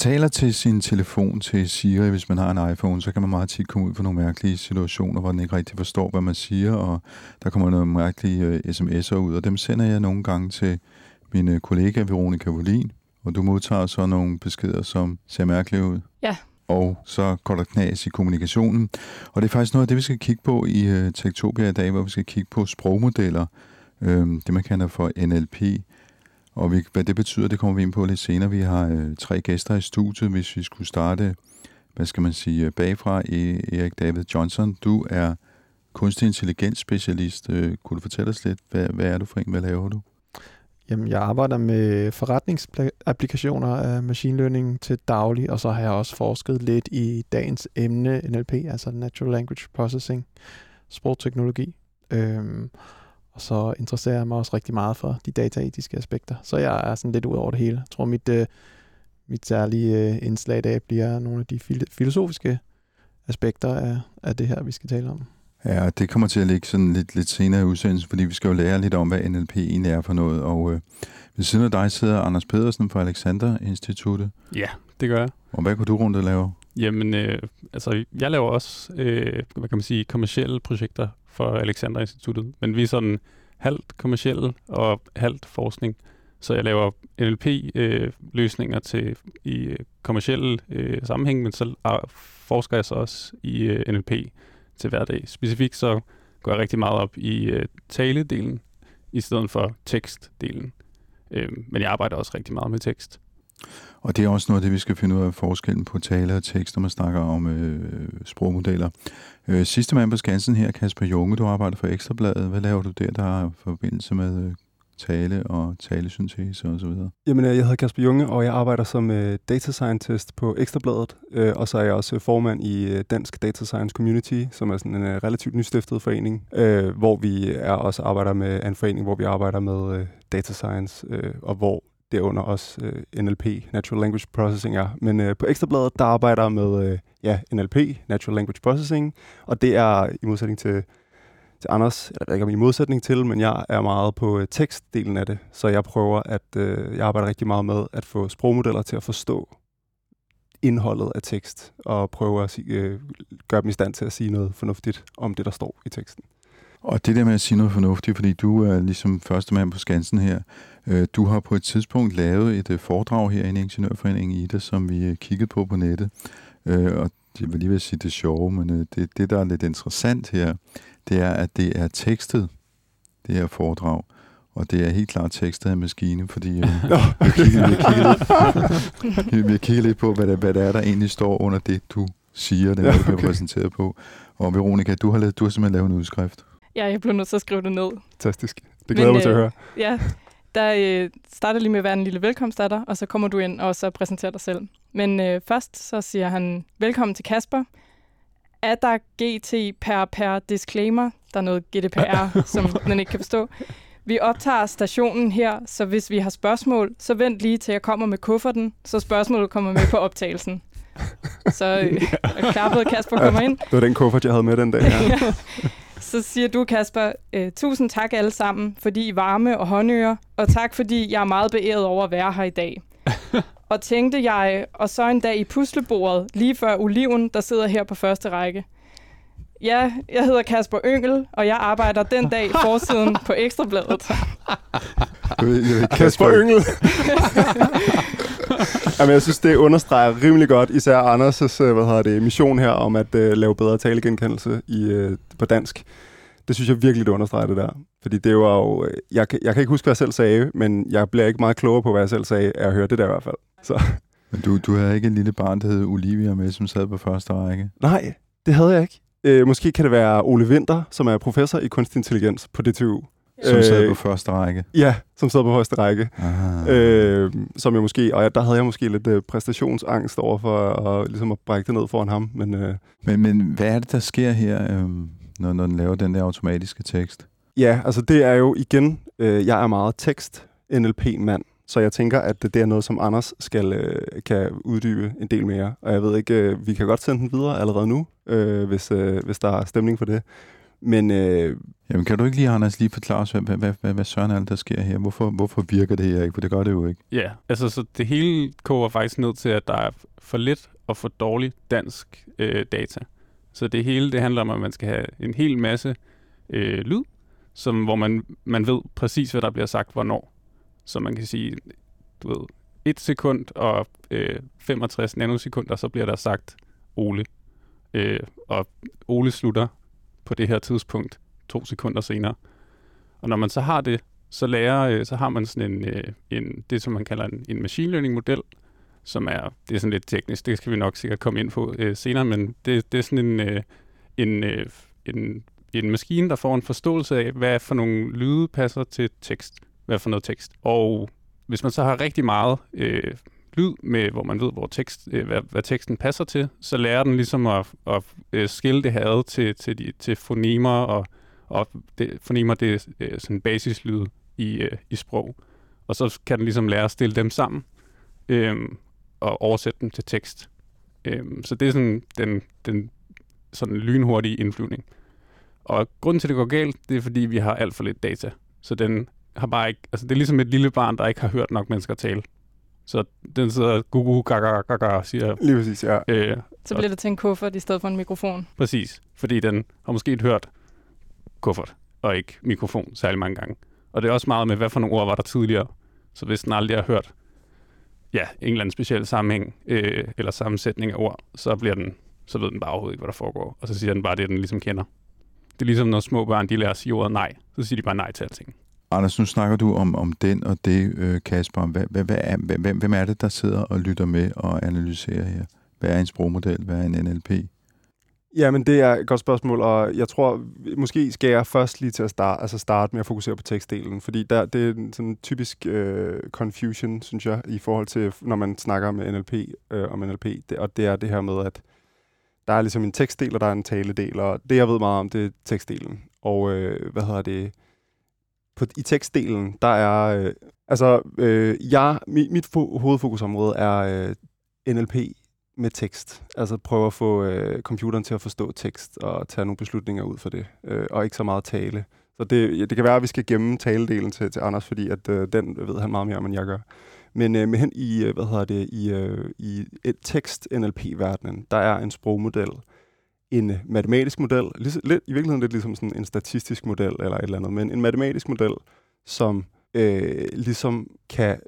Taler til sin telefon til Siri, hvis man har en iPhone, så kan man meget tit komme ud for nogle mærkelige situationer, hvor den ikke rigtig forstår, hvad man siger, og der kommer nogle mærkelige øh, sms'er ud, og dem sender jeg nogle gange til min øh, kollega Veronika Volin, og du modtager så nogle beskeder, som ser mærkelige ud. Ja. Og så går der knas i kommunikationen. Og det er faktisk noget af det, vi skal kigge på i øh, Tektopia i dag, hvor vi skal kigge på sprogmodeller, øh, det man kalder for NLP. Og vi, hvad det betyder, det kommer vi ind på lidt senere. Vi har øh, tre gæster i studiet, hvis vi skulle starte, hvad skal man sige, øh, bagfra. E- Erik David Johnson, du er kunstig intelligens specialist. Øh, kunne du fortælle os lidt, hvad, hvad er du for en, hvad laver du? Jamen, jeg arbejder med forretningsapplikationer af machine learning til daglig, og så har jeg også forsket lidt i dagens emne NLP, altså Natural Language Processing, sprogteknologi. Øhm, og så interesserer jeg mig også rigtig meget for de dataetiske aspekter. Så jeg er sådan lidt ud over det hele. Jeg tror, mit, øh, mit særlige øh, indslag i dag bliver nogle af de fil- filosofiske aspekter af, af det her, vi skal tale om. Ja, og det kommer til at ligge sådan lidt, lidt senere i udsendelsen, fordi vi skal jo lære lidt om, hvad NLP egentlig er for noget. Og øh, ved siden af dig sidder Anders Pedersen fra Alexander Instituttet. Ja, det gør jeg. Og hvad kunne du rundt lave? Jamen, øh, altså, jeg laver også, øh, hvad kan man sige, kommersielle projekter for Alexander Instituttet, men vi er sådan halvt kommersielle og halvt forskning. Så jeg laver NLP-løsninger øh, til i kommersielle øh, øh sammenhæng, men så ah, forsker jeg så også i øh, NLP til hverdag. Specifikt så går jeg rigtig meget op i øh, taledelen i stedet for tekstdelen. Øh, men jeg arbejder også rigtig meget med tekst. Og det er også noget af det, vi skal finde ud af forskellen på tale og tekst, når man snakker om øh, sprogmodeller. Øh, sidste mand på skansen her, Kasper Junge, du arbejder for Ekstrabladet. Hvad laver du der, der har forbindelse med øh, tale og talesyntese osv.? Jamen, øh, jeg hedder Kasper Junge, og jeg arbejder som øh, data scientist på Ekstrabladet, øh, og så er jeg også øh, formand i øh, Dansk Data Science Community, som er sådan en øh, relativt nystiftet forening, øh, hvor vi er også arbejder med en forening, hvor vi arbejder med øh, data science, øh, og hvor derunder også øh, NLP, Natural Language Processing er. Men øh, på Ekstrabladet, der arbejder jeg med øh, ja, NLP, Natural Language Processing, og det er i modsætning til, til Anders, jeg ved ikke om i modsætning til, men jeg er meget på øh, tekstdelen af det, så jeg prøver at, øh, jeg arbejder rigtig meget med at få sprogmodeller til at forstå indholdet af tekst, og prøve at sige, øh, gøre dem i stand til at sige noget fornuftigt om det, der står i teksten. Og det der med at sige noget fornuftigt, fordi du er ligesom første mand på skansen her. Øh, du har på et tidspunkt lavet et øh, foredrag her i Ingeniørforeningen IDA, som vi øh, kiggede på på nettet. Øh, og jeg vil lige vil sige det sjove, men det, det, der er lidt interessant her, det er, at det er tekstet, det her foredrag. Og det er helt klart tekstet af en maskine, fordi øh, vi, har kigget, vi, lidt, vi på, hvad der, hvad der er, der egentlig står under det, du siger, den Ja, okay. bliver præsenteret på. Og Veronika, du har, lavet, du har simpelthen lavet en udskrift. Ja, jeg blev nødt til at skrive det ned. Fantastisk. Det glæder mig til at øh, høre. Ja, der øh, starter lige med at være en lille velkomst af dig, og så kommer du ind og så præsenterer dig selv. Men øh, først så siger han, velkommen til Kasper. Er der GT per per disclaimer? Der er noget GDPR, som den ikke kan forstå. Vi optager stationen her, så hvis vi har spørgsmål, så vent lige til jeg kommer med kufferten, så spørgsmålet kommer med på optagelsen. Så øh, klappet Kasper kommer ind. Det var den kuffert, jeg havde med den dag. Ja. Så siger du, Kasper, øh, tusind tak alle sammen, fordi I varme og håndører, og tak fordi jeg er meget beæret over at være her i dag. og tænkte jeg, og så en dag i puslebordet, lige før oliven, der sidder her på første række. Ja, jeg hedder Kasper Yngel, og jeg arbejder den dag forsiden på Ekstrabladet. Jeg ved, jeg ved, Kasper Yngel. Jamen, jeg synes, det understreger rimelig godt, især Anders' øh, hvad hedder det, mission her om at uh, lave bedre talegenkendelse i, uh, på dansk. Det synes jeg virkelig, det understreger det der. Fordi det var jo... Jeg, kan- jeg kan ikke huske, hvad jeg selv sagde, men jeg bliver ikke meget klogere på, hvad jeg selv sagde, af at høre det der i hvert fald. Så Men du, du havde ikke et lille barn, der hed Olivia med, som sad på første række? nej, det havde jeg ikke. Øh, måske kan det være Ole Winter, som er professor i kunstig intelligens på DTU. Som Øh, sad på første række? Ja, som sad på højeste række. Ah. Øh, som jeg måske, og jeg, der havde jeg måske lidt øh, præstationsangst over for at, ligesom at brække det ned foran ham. Men øh, Men, men hvad er det, der sker her, øhm, når, når den laver den der automatiske tekst? ja, altså det er jo igen, øh, jeg er meget tekst-NLP-mand, så jeg tænker, at det er noget, som Anders skal øh, kan uddybe en del mere. Og jeg ved ikke, øh, vi kan godt sende den videre allerede nu, øh, hvis, øh, hvis der er stemning for det. Men øh, Jamen, kan du ikke lige, Anders, lige forklare os, hvad, hvad, hvad, hvad, hvad søren er det, der sker her? Hvorfor, hvorfor virker det her ikke? For det gør det jo ikke. Ja, altså så det hele koger faktisk ned til, at der er for lidt og for dårligt dansk øh, data. Så det hele det handler om, at man skal have en hel masse øh, lyd, som, hvor man, man ved præcis, hvad der bliver sagt hvornår. Så man kan sige, du ved, et sekund og øh, 65 nanosekunder, så bliver der sagt Ole. Øh, og Ole slutter på det her tidspunkt to sekunder senere. Og når man så har det, så lærer, øh, så har man sådan en, øh, en det, som man kalder en, en machine learning model, som er, det er sådan lidt teknisk, det skal vi nok sikkert komme ind på øh, senere, men det, det er sådan en, øh, en, øh, en, en maskine, der får en forståelse af, hvad for nogle lyde passer til tekst, hvad for noget tekst. Og hvis man så har rigtig meget øh, lyd, med, hvor man ved, hvor tekst, øh, hvad, hvad teksten passer til, så lærer den ligesom at, at at skille det her ad til, til, de, til fonemer, og, og det, fonemer det er øh, sådan basislyd i, øh, i sprog. Og så kan den ligesom lære at stille dem sammen øh, og oversætte dem til tekst. Øh, så det er sådan den, den sådan lynhurtige indflyvning. Og grunden til, at det går galt, det er, fordi vi har alt for lidt data. Så den har bare ikke, altså det er ligesom et lille barn, der ikke har hørt nok mennesker tale. Så den sidder gugu gaga gaga og siger, lige præcis, ja. øh, Så bliver det til en kuffert i stedet for en mikrofon. præcis, fordi den har måske hørt kuffert og ikke mikrofon særlig mange gange. Og det er også meget med, hvad for nogle ord var der tidligere. Så hvis den aldrig har hørt ja, en eller anden speciel sammenhæng øh, eller sammensætning af ord, så bliver den, så ved den bare overhovedet ikke, hvad der foregår. Og så siger den bare det, den ligesom kender. Det er ligesom, når små børn de lærer at sige ordet nej. Så siger de bare nej til alting. Anders, nu snakker du om, om den og det, øh, Kasper. Hvad, hvad, hvad er, hvem, hvem er det, der sidder og lytter med og analyserer her? Hvad er en sprogmodel? Hvad er en NLP? Ja, men det er et godt spørgsmål, og jeg tror, måske skal jeg først lige til at starte, altså starte med at fokusere på tekstdelen, fordi der, det er en sådan typisk øh, confusion, synes jeg, i forhold til, når man snakker med NLP, øh, om NLP, det, og det er det her med, at der er ligesom en tekstdel, og der er en taledel, og det, jeg ved meget om, det er tekstdelen. Og øh, hvad hedder det? På, I tekstdelen, der er... Øh, altså, øh, jeg, mit, mit fo- hovedfokusområde er øh, NLP med tekst. Altså prøve at få øh, computeren til at forstå tekst og tage nogle beslutninger ud for det, øh, og ikke så meget tale. Så det, ja, det kan være, at vi skal gemme taledelen til, til Anders, fordi at øh, den ved han meget mere om, end jeg gør. Men øh, med hen i, øh, hvad hedder det, i, øh, i et tekst-NLP-verdenen, der er en sprogmodel, en matematisk model, lidt, lidt, i virkeligheden lidt ligesom sådan en statistisk model eller et eller andet, men en matematisk model, som øh, ligesom kan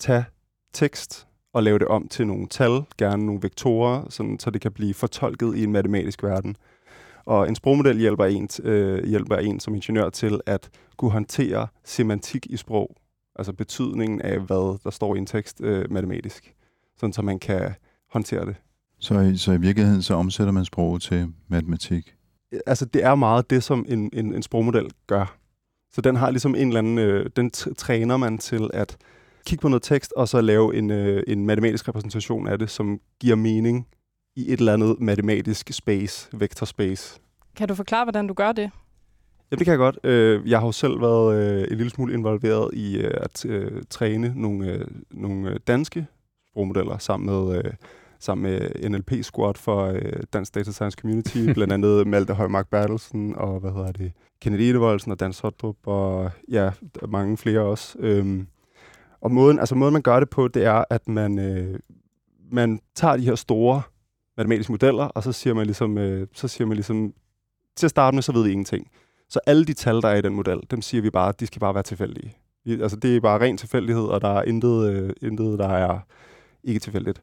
tage tekst og lave det om til nogle tal, gerne nogle vektorer, sådan, så det kan blive fortolket i en matematisk verden. Og en sprogmodel hjælper en, øh, hjælper en som ingeniør til at kunne håndtere semantik i sprog, altså betydningen af, hvad der står i en tekst øh, matematisk, sådan så man kan håndtere det. Så, i- så i virkeligheden så omsætter man sproget til matematik. Altså det er meget det, som en, en, en sprogmodel gør. Så den har ligesom en eller anden, øh, den t- træner man til at kigge på noget tekst, og så lave en, øh, en matematisk repræsentation af det, som giver mening i et eller andet matematisk space, vector space. Kan du forklare, hvordan du gør det? Ja, det kan jeg godt. Øh, Jeg har jo selv været øh, en lille smule involveret i øh, at øh, træne nogle, øh, nogle danske sprogmodeller sammen med, øh, sammen med NLP Squad for øh, Dansk Data Science Community, blandt andet Malte Højmark Bertelsen og hvad hedder det, Kennedy Edevoldsen og Dan Sotrup og ja, mange flere også. Øhm, og måden, altså måden, man gør det på, det er, at man, øh, man tager de her store matematiske modeller, og så siger man ligesom, øh, så siger man ligesom til at starte med, så ved I ingenting. Så alle de tal, der er i den model, dem siger vi bare, de skal bare være tilfældige. Vi, altså det er bare ren tilfældighed, og der er intet, øh, intet der er ikke tilfældigt.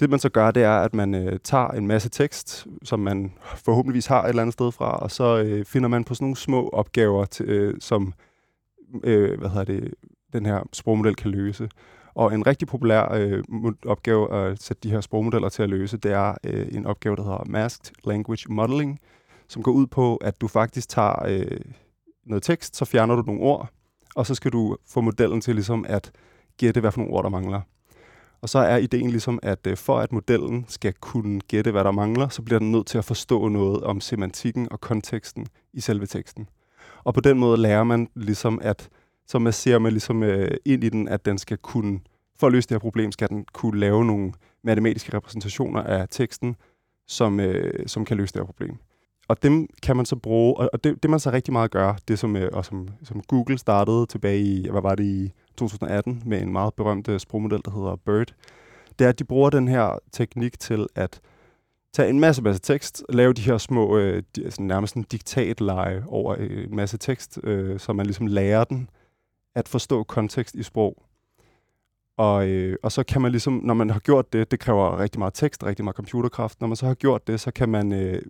Det man så gør, det er, at man øh, tager en masse tekst, som man forhåbentligvis har et eller andet sted fra, og så øh, finder man på sådan nogle små opgaver, til, øh, som øh, hvad hedder det, den her sprogmodel kan løse. Og en rigtig populær øh, opgave at sætte de her sprogmodeller til at løse, det er øh, en opgave, der hedder Masked Language Modeling, som går ud på, at du faktisk tager øh, noget tekst, så fjerner du nogle ord, og så skal du få modellen til ligesom at gætte, hvad for nogle ord, der mangler. Og så er ideen ligesom, at øh, for at modellen skal kunne gætte, hvad der mangler, så bliver den nødt til at forstå noget om semantikken og konteksten i selve teksten. Og på den måde lærer man ligesom, at så man ser man ligesom øh, ind i den, at den skal kunne, for at løse det her problem, skal den kunne lave nogle matematiske repræsentationer af teksten, som, øh, som kan løse det her problem. Og dem kan man så bruge, og det, det man så rigtig meget gør, det som, øh, og som, som Google startede tilbage i, hvad var det, i 2018, med en meget berømt øh, sprogmodel, der hedder BERT, det er, at de bruger den her teknik til at tage en masse, masse tekst, lave de her små, øh, de, altså nærmest en diktatleje over øh, en masse tekst, øh, så man ligesom lærer den at forstå kontekst i sprog. Og, øh, og så kan man ligesom, når man har gjort det, det kræver rigtig meget tekst, rigtig meget computerkraft, når man så har gjort det, så kan man, øh,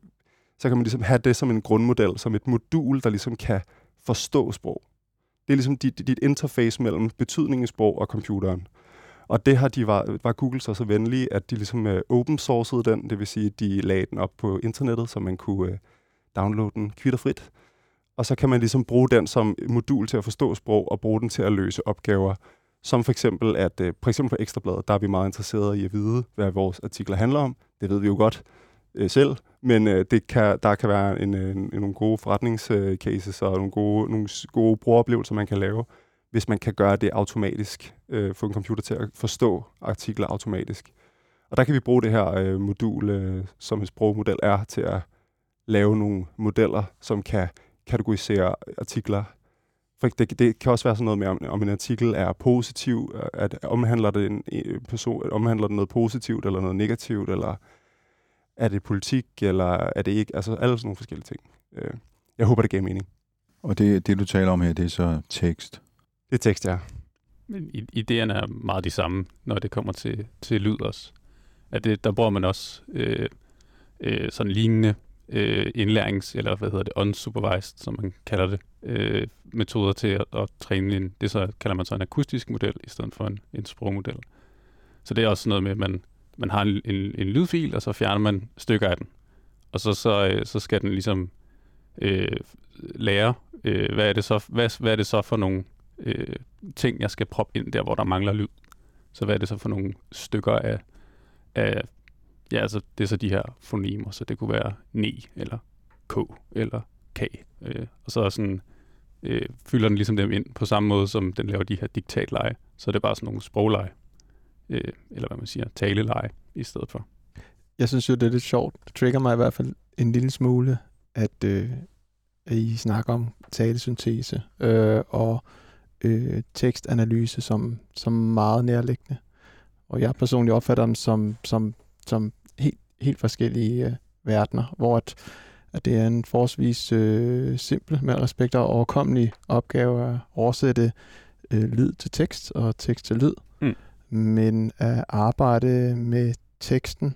så kan man ligesom have det som en grundmodel, som et modul, der ligesom kan forstå sprog. Det er ligesom dit, dit interface mellem betydningen i sprog og computeren. Og det har de var, var Google så så venlige, at de ligesom øh, open sourcede den, det vil sige, at de lagde den op på internettet, så man kunne øh, downloade den kvitterfrit. Og så kan man ligesom bruge den som modul til at forstå sprog, og bruge den til at løse opgaver, som for eksempel, at øh, for eksempel på Ekstrabladet, der er vi meget interesserede i at vide, hvad vores artikler handler om. Det ved vi jo godt øh, selv, men øh, det kan, der kan være en, en, en, nogle gode forretningscases øh, og nogle gode, nogle gode brugeroplevelser, man kan lave, hvis man kan gøre det automatisk, øh, få en computer til at forstå artikler automatisk. Og der kan vi bruge det her øh, modul, øh, som en sprogmodel er, til at lave nogle modeller, som kan kategorisere artikler. For det, det kan også være sådan noget med, om, om en artikel er positiv, øh, at omhandler det, en, en person, omhandler det noget positivt eller noget negativt, eller er det politik, eller er det ikke, altså alle sådan nogle forskellige ting. Øh, jeg håber, det gav mening. Og det, det, du taler om her, det er så tekst? Det er tekst, ja. Men idéerne er meget de samme, når det kommer til, til lyd også. At det, der bruger man også øh, øh, sådan lignende øh, indlærings- eller hvad hedder det, unsupervised, som man kalder det, øh, metoder til at, at træne en, det så kalder man så en akustisk model, i stedet for en, en sprogmodel. Så det er også noget med, at man, man har en, en, en lydfil, og så fjerner man stykker af den. Og så, så, øh, så skal den ligesom øh, lære, øh, hvad, er det så, hvad, hvad er det så for nogle øh, ting, jeg skal proppe ind der, hvor der mangler lyd. Så hvad er det så for nogle stykker af, af ja, altså det er så de her fonemer, så det kunne være ne, eller k, eller k. Øh, og så sådan, øh, fylder den ligesom dem ind på samme måde, som den laver de her diktatleje. Så det er bare sådan nogle sprogleje, øh, eller hvad man siger, taleleje i stedet for. Jeg synes jo, det er lidt sjovt. Det trigger mig i hvert fald en lille smule, at, øh, at I snakker om talesyntese, øh, og øh, tekstanalyse som, som meget nærliggende. Og jeg personligt opfatter dem som, som, som helt, helt forskellige øh, verdener, hvor at, at det er en forholdsvis øh, simpel, med respekt og overkommelig opgave at oversætte øh, lyd til tekst og tekst til lyd. Mm. Men at arbejde med teksten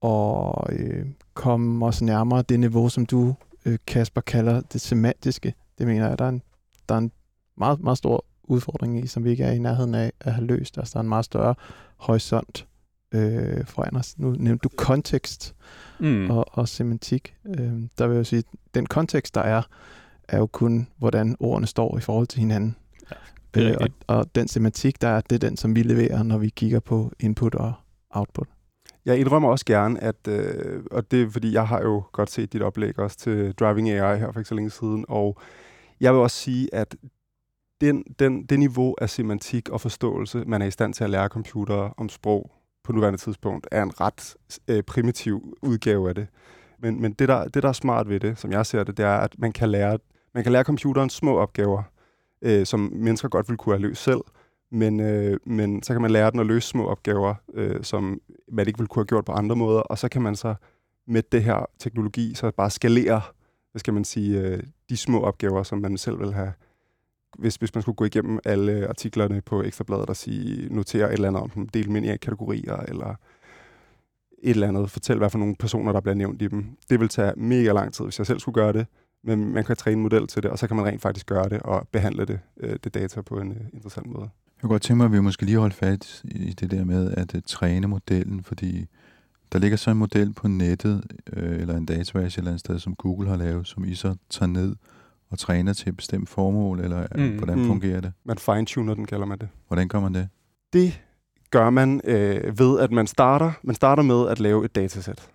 og øh, komme os nærmere det niveau, som du, øh, Kasper, kalder det semantiske. Det mener jeg, der er en, der er en meget, meget stor udfordring i, som vi ikke er i nærheden af at have løst. Altså, der er en meget større horisont øh, foran os. Nu nævnte du kontekst mm. og, og semantik. Øh, der vil jeg sige, den kontekst, der er, er jo kun, hvordan ordene står i forhold til hinanden. Ja, øh, og, og den semantik, der er, det er den, som vi leverer, når vi kigger på input og output. Jeg indrømmer også gerne, at, øh, og det er fordi, jeg har jo godt set dit oplæg også til Driving AI her for ikke så længe siden, og jeg vil også sige, at den, den, det niveau af semantik og forståelse, man er i stand til at lære computere om sprog på nuværende tidspunkt, er en ret øh, primitiv udgave af det. Men, men det, der, det, der er smart ved det, som jeg ser det, det er, at man kan lære, man kan lære computeren små opgaver, øh, som mennesker godt ville kunne have løst selv, men, øh, men så kan man lære den at løse små opgaver, øh, som man ikke ville kunne have gjort på andre måder, og så kan man så med det her teknologi så bare skalere, hvad skal man sige, øh, de små opgaver, som man selv vil have hvis, hvis man skulle gå igennem alle artiklerne på Ekstrabladet og sige, notere et eller andet om dem, dele dem ind i kategorier, eller et eller andet, fortæl hvad for nogle personer, der bliver nævnt i dem. Det vil tage mega lang tid, hvis jeg selv skulle gøre det, men man kan træne en model til det, og så kan man rent faktisk gøre det og behandle det, øh, det data på en øh, interessant måde. Jeg kunne godt tænke mig, at vi måske lige holde fat i det der med at uh, træne modellen, fordi der ligger så en model på nettet, øh, eller en database et eller andet sted, som Google har lavet, som I så tager ned og træner til et bestemt formål, eller mm, hvordan mm. fungerer det? Man fine-tuner den, kalder man det. Hvordan gør man det? Det gør man øh, ved, at man starter, man starter med at lave et datasæt.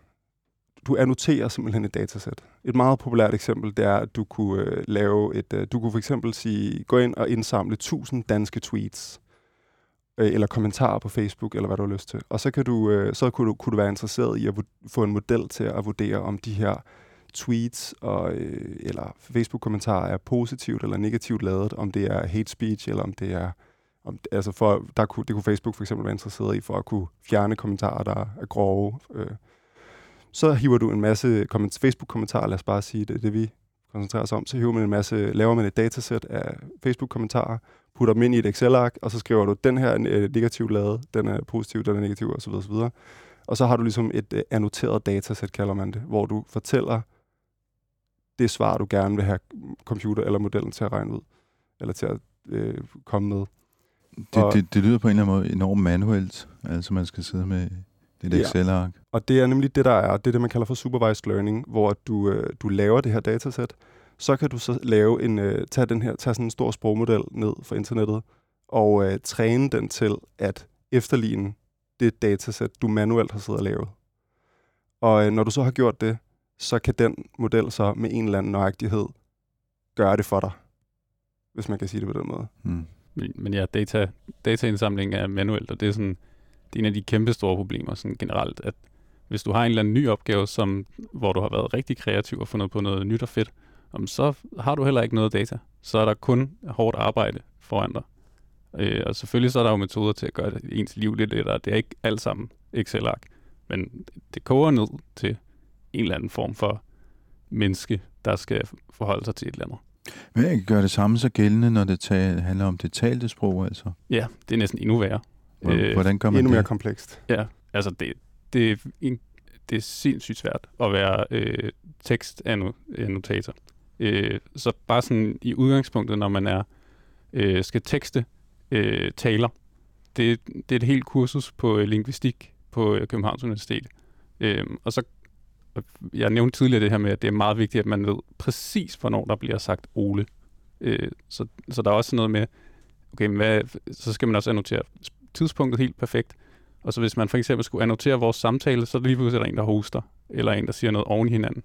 Du annoterer simpelthen et datasæt. Et meget populært eksempel, det er, at du kunne øh, lave et, øh, du kunne for eksempel sige, gå ind og indsamle 1000 danske tweets øh, eller kommentarer på Facebook, eller hvad du har lyst til. Og så, kan du, øh, så kunne, du, kunne du være interesseret i at få en model til at vurdere, om de her tweets og, øh, eller Facebook-kommentarer er positivt eller negativt lavet, om det er hate speech, eller om det er om, altså for, der kunne, det kunne Facebook for eksempel være interesseret i, for at kunne fjerne kommentarer, der er grove. Øh. Så hiver du en masse Facebook-kommentarer, lad os bare sige, det er det, vi koncentrerer os om. Så hiver man en masse, laver man et datasæt af Facebook-kommentarer, putter dem ind i et Excel-ark, og så skriver du, den her er negativt lavet, den er positiv, den er negativ, osv. osv. Og så har du ligesom et uh, annoteret datasæt, kalder man det, hvor du fortæller det svar, du gerne vil have computer eller modellen til at regne ud, eller til at øh, komme med. Det, det, det lyder på en eller anden måde enormt manuelt, altså man skal sidde med det ja. Excel-ark. Og det er nemlig det, der er, det er det, man kalder for supervised learning, hvor du, øh, du laver det her datasæt, så kan du så lave en, øh, tage, den her, tage sådan en stor sprogmodel ned fra internettet, og øh, træne den til at efterligne det datasæt, du manuelt har siddet og lavet. Og øh, når du så har gjort det, så kan den model så med en eller anden nøjagtighed gøre det for dig, hvis man kan sige det på den måde. Mm. Men, men ja, data, dataindsamling er manuelt, og det er sådan, det er en af de kæmpe store problemer sådan generelt, at hvis du har en eller anden ny opgave, som, hvor du har været rigtig kreativ og fundet på noget nyt og fedt, om så har du heller ikke noget data. Så er der kun hårdt arbejde foran dig. Øh, og selvfølgelig så er der jo metoder til at gøre det, ens liv lidt lettere. Det er ikke alt sammen Excel-ark, men det koger ned til en eller anden form for menneske, der skal forholde sig til et eller andet. Hvad gør det samme så gældende, når det tager, handler om det talte sprog, altså? Ja, det er næsten endnu værre. Øh, hvordan gør man Endnu det? mere komplekst. Ja, altså det, det, er, en, det er sindssygt svært at være øh, tekstannotator. Øh, så bare sådan i udgangspunktet, når man er øh, skal tekste øh, taler, det, det er et helt kursus på øh, lingvistik på øh, Københavns Universitet. Øh, og så jeg nævnte tidligere det her med, at det er meget vigtigt, at man ved præcis, hvornår der bliver sagt Ole. Øh, så, så der er også noget med, okay, men hvad, så skal man også annotere tidspunktet helt perfekt. Og så hvis man for eksempel skulle annotere vores samtale, så er der lige pludselig en, der hoster, eller en, der siger noget oven i hinanden.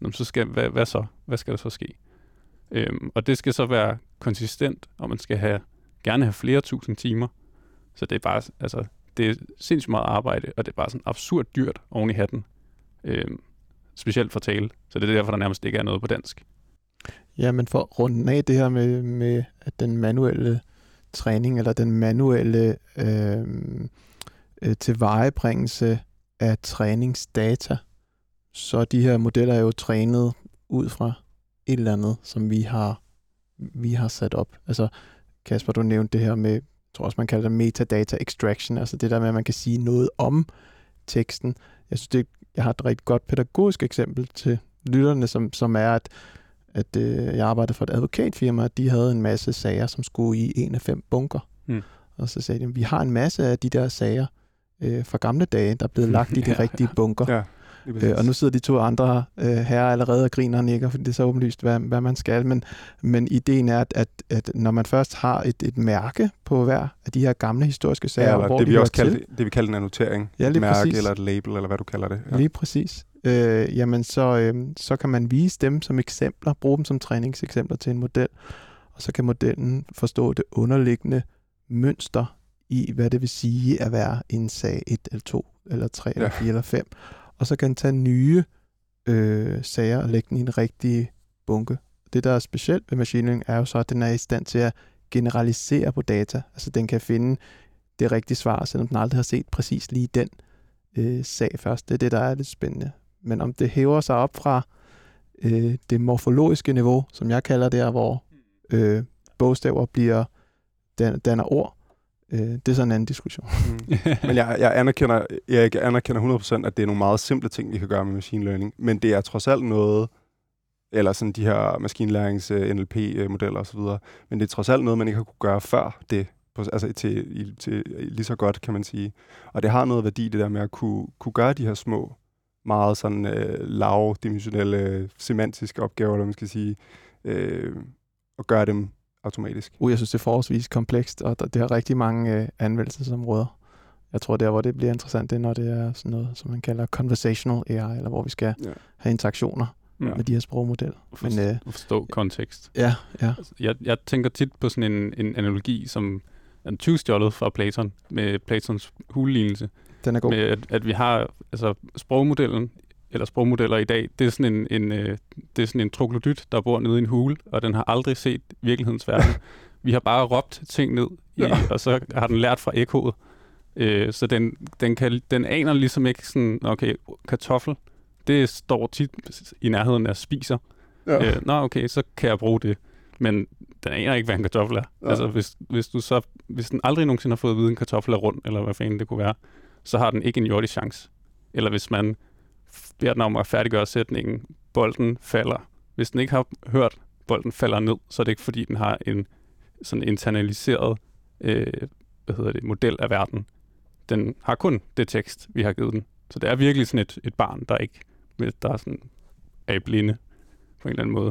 Nå, så skal, hvad, hvad så? Hvad skal der så ske? Øhm, og det skal så være konsistent, og man skal have, gerne have flere tusind timer. Så det er bare, altså, det er sindssygt meget arbejde, og det er bare sådan absurd dyrt oven i hatten. Øhm, specielt for tale. Så det er derfor, der nærmest ikke er noget på dansk. Ja, men for at runde af det her med, med at den manuelle træning, eller den manuelle øh, øh, tilvejebringelse af træningsdata, så de her modeller er jo trænet ud fra et eller andet, som vi har, vi har sat op. Altså, Kasper, du nævnte det her med, jeg tror også, man kalder det metadata extraction, altså det der med, at man kan sige noget om teksten. Jeg synes, det, jeg har et rigtig godt pædagogisk eksempel til lytterne, som, som er, at, at øh, jeg arbejdede for et advokatfirma, og de havde en masse sager, som skulle i en af fem bunker. Mm. Og så sagde de, vi har en masse af de der sager øh, fra gamle dage, der er blevet lagt i de rigtige bunker. Ja. Øh, og nu sidder de to andre øh, herrer allerede og griner og nikker, fordi det er så åbenlyst, hvad, hvad man skal. Men, men ideen er, at, at, at når man først har et, et mærke på hver af de her gamle historiske sager, ja, eller hvor det, de vi også til, kalder, det, vi kalder en annotering. Ja, et mærke præcis. eller et label, eller hvad du kalder det. Ja. Lige præcis. Øh, jamen, så, øh, så kan man vise dem som eksempler, bruge dem som træningseksempler til en model, og så kan modellen forstå det underliggende mønster i, hvad det vil sige at være en sag 1 eller 2 eller 3 ja. eller 4 eller 5 og så kan den tage nye øh, sager og lægge den i en rigtig bunke. Det, der er specielt ved machine learning, er jo så, at den er i stand til at generalisere på data. Altså den kan finde det rigtige svar, selvom den aldrig har set præcis lige den øh, sag først. Det er det, der er lidt spændende. Men om det hæver sig op fra øh, det morfologiske niveau, som jeg kalder det, hvor øh, bogstaver bliver dan, danner ord. Øh, det er så en anden diskussion. Mm. Men jeg, jeg anerkender, jeg anerkender 100%, at det er nogle meget simple ting, vi kan gøre med machine learning. Men det er trods alt noget, eller sådan de her maskinlærings øh, NLP-modeller osv. Men det er trods alt noget, man ikke har kunne gøre før det, på, altså til, i- til, lige så godt, kan man sige. Og det har noget værdi, det der med at kunne, kunne gøre de her små, meget sådan øh, lavdimensionelle semantiske opgaver, eller man skal sige, øh, og gøre dem automatisk. Uh, jeg synes, det er forholdsvis komplekst, og der, det har rigtig mange øh, anvendelsesområder. Jeg tror, der hvor det bliver interessant, det er, når det er sådan noget, som man kalder conversational AI, eller hvor vi skal Ja. have interaktioner Ja. med de her sprogmodeller. Men øh, forstå kontekst. ja, ja. Altså, Jeg, jeg tænker tit på sådan en, en analogi, som er tyvstjålet fra Platon, med Platons hulelignelse. Den er god. Med at, at vi har altså sprogmodellen, eller sprogmodeller i dag, det er sådan en, en, øh, det er sådan en troglodyt, der bor nede i en hule, og den har aldrig set virkelighedens verden. vi har bare råbt ting ned, i, Ja. og så har den lært fra ekkoet. Øh, så den, den, kan, den aner ligesom ikke sådan, okay, kartoffel, det står tit i nærheden af spiser. Ja. Øh, nå, okay, så kan jeg bruge det. Men den aner ikke, hvad en kartoffel er. Ja. Altså, hvis, hvis, du så, hvis den aldrig nogensinde har fået at vide, at en kartoffel er rund, eller hvad fanden det kunne være, så har den ikke en jordisk chance. Eller hvis man beder den om at færdiggøre sætningen, bolden falder. Hvis den ikke har hørt, bolden falder ned, så er det ikke, fordi den har en sådan internaliseret øh, hvad hedder det, model af verden. Den har kun det tekst, vi har givet den. Så det er virkelig sådan et, et barn, der ikke der er sådan er blinde på en eller anden måde.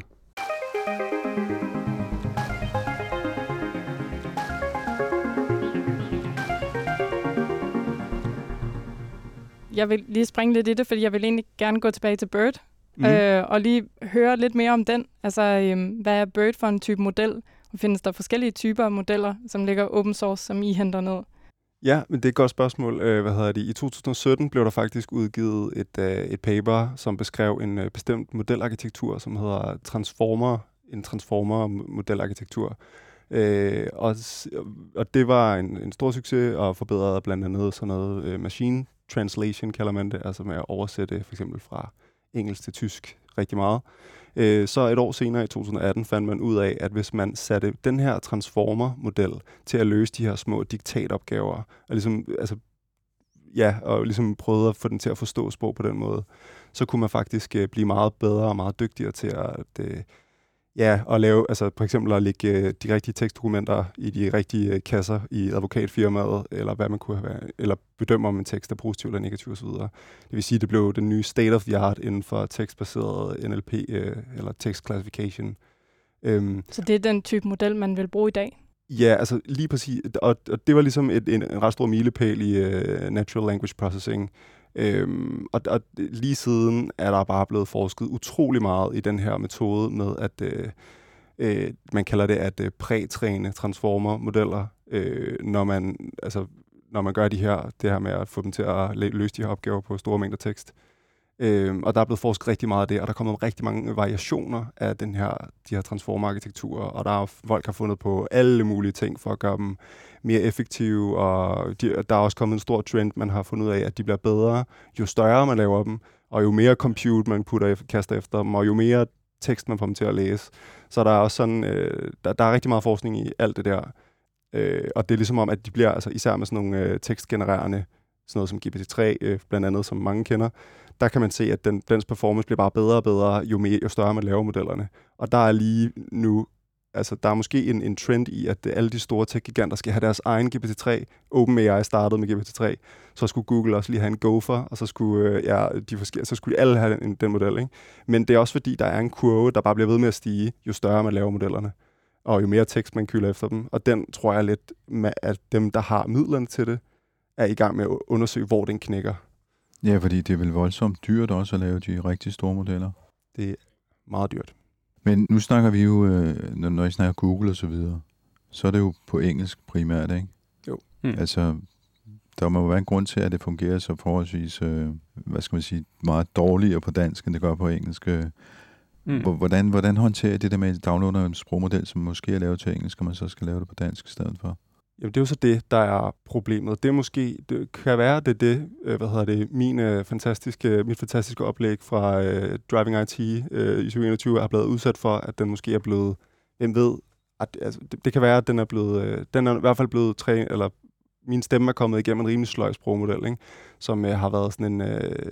Jeg vil lige springe lidt i det, fordi jeg vil egentlig gerne gå tilbage til Bird, Mm. øh, og lige høre lidt mere om den. Altså, øhm, hvad er Bird for en type model? Og findes der forskellige typer af modeller, som ligger open source, som I henter ned? Ja, men det er et godt spørgsmål. Øh, hvad hedder det? I 2017 blev der faktisk udgivet et, øh, et paper, som beskrev en øh, bestemt modelarkitektur, som hedder Transformer, en Transformer-modelarkitektur. Øh, og, og det var en, en stor succes og forbedrede blandt andet sådan noget øh, machine translation, kalder man det, altså med at oversætte for eksempel fra engelsk til tysk rigtig meget. Øh, så et år senere i 2018 fandt man ud af, at hvis man satte den her transformer-model til at løse de her små diktatopgaver, og ligesom, altså, ja, og ligesom prøvede at få den til at forstå sprog på den måde, så kunne man faktisk øh, blive meget bedre og meget dygtigere til at, øh, ja, at lave, altså for eksempel at lægge øh, de rigtige tekstdokumenter i de rigtige øh, kasser i advokatfirmaet, eller hvad man kunne have, eller bedømme om en tekst er positiv eller negativ osv. Det vil sige, at det blev den nye state of the art inden for tekstbaseret NLP øh, eller text classification. Øhm, Så det er den type model, man vil bruge i dag? Ja, altså lige præcis. Og, og det var ligesom et, en, en ret stor milepæl i uh, natural language processing. Øhm, og, og lige siden er der bare blevet forsket utrolig meget i den her metode med, at øh, øh, man kalder det at øh, prætræne transformer-modeller, øh, når man altså når man gør de her, det her med at få dem til at løse de her opgaver på store mængder tekst. Øhm, og der er blevet forsket rigtig meget af det, og der er kommet rigtig mange variationer af den her, de her transformer-arkitekturer, og der er folk har fundet på alle mulige ting for at gøre dem mere effektive, og de, der er også kommet en stor trend, man har fundet ud af, at de bliver bedre, jo større man laver dem, og jo mere compute man putter, kaster efter dem, og jo mere tekst man får dem til at læse. Så der er også sådan, øh, der, der er rigtig meget forskning i alt det der, øh, og det er ligesom om, at de bliver, altså især med sådan nogle øh, tekstgenererende, sådan noget som GPT-3, øh, blandt andet, som mange kender, der kan man se, at den, dens performance bliver bare bedre og bedre, jo, mere, jo større man laver modellerne. Og der er lige nu, altså der er måske en, en trend i, at alle de store tech-giganter skal have deres egen GPT-3. OpenAI startede med GPT-3, så skulle Google også lige have en Gopher, og så skulle, øh, ja, de forske- så skulle alle have den, den model. Ikke? Men det er også fordi, der er en kurve, der bare bliver ved med at stige, jo større man laver modellerne og jo mere tekst man kylder efter dem. Og den tror jeg lidt, med, at dem, der har midlerne til det, er i gang med at undersøge, hvor den knækker. Ja, fordi det er vel voldsomt dyrt også at lave de rigtig store modeller. Det er meget dyrt. Men nu snakker vi jo, øh, når, når I snakker Google og så videre, så er det jo på engelsk primært, ikke? Jo. Hmm. Altså, der må jo være en grund til, at det fungerer så forholdsvis, øh, hvad skal man sige, meget dårligere på dansk, end det gør på engelsk. Øh, Mm. Hvor- Hvordan, hvordan håndterer I det der med, at I downloader en sprogmodel, som måske er lavet til engelsk, og man så skal lave det på dansk i stedet for? Jamen, det er jo så det, der er problemet. Det er måske, det kan være, det er det, øh, hvad hedder det, min, øh, fantastiske, mit fantastiske oplæg fra øh, Driving IT øh, i 2021 er blevet udsat for, at den måske er blevet, hvem ved, at, altså, det, det kan være, at den er blevet, øh, den er i hvert fald blevet trænet, eller min stemme er kommet igennem en rimelig sløj sprogmodel, ikke? som øh, har været sådan en, øh,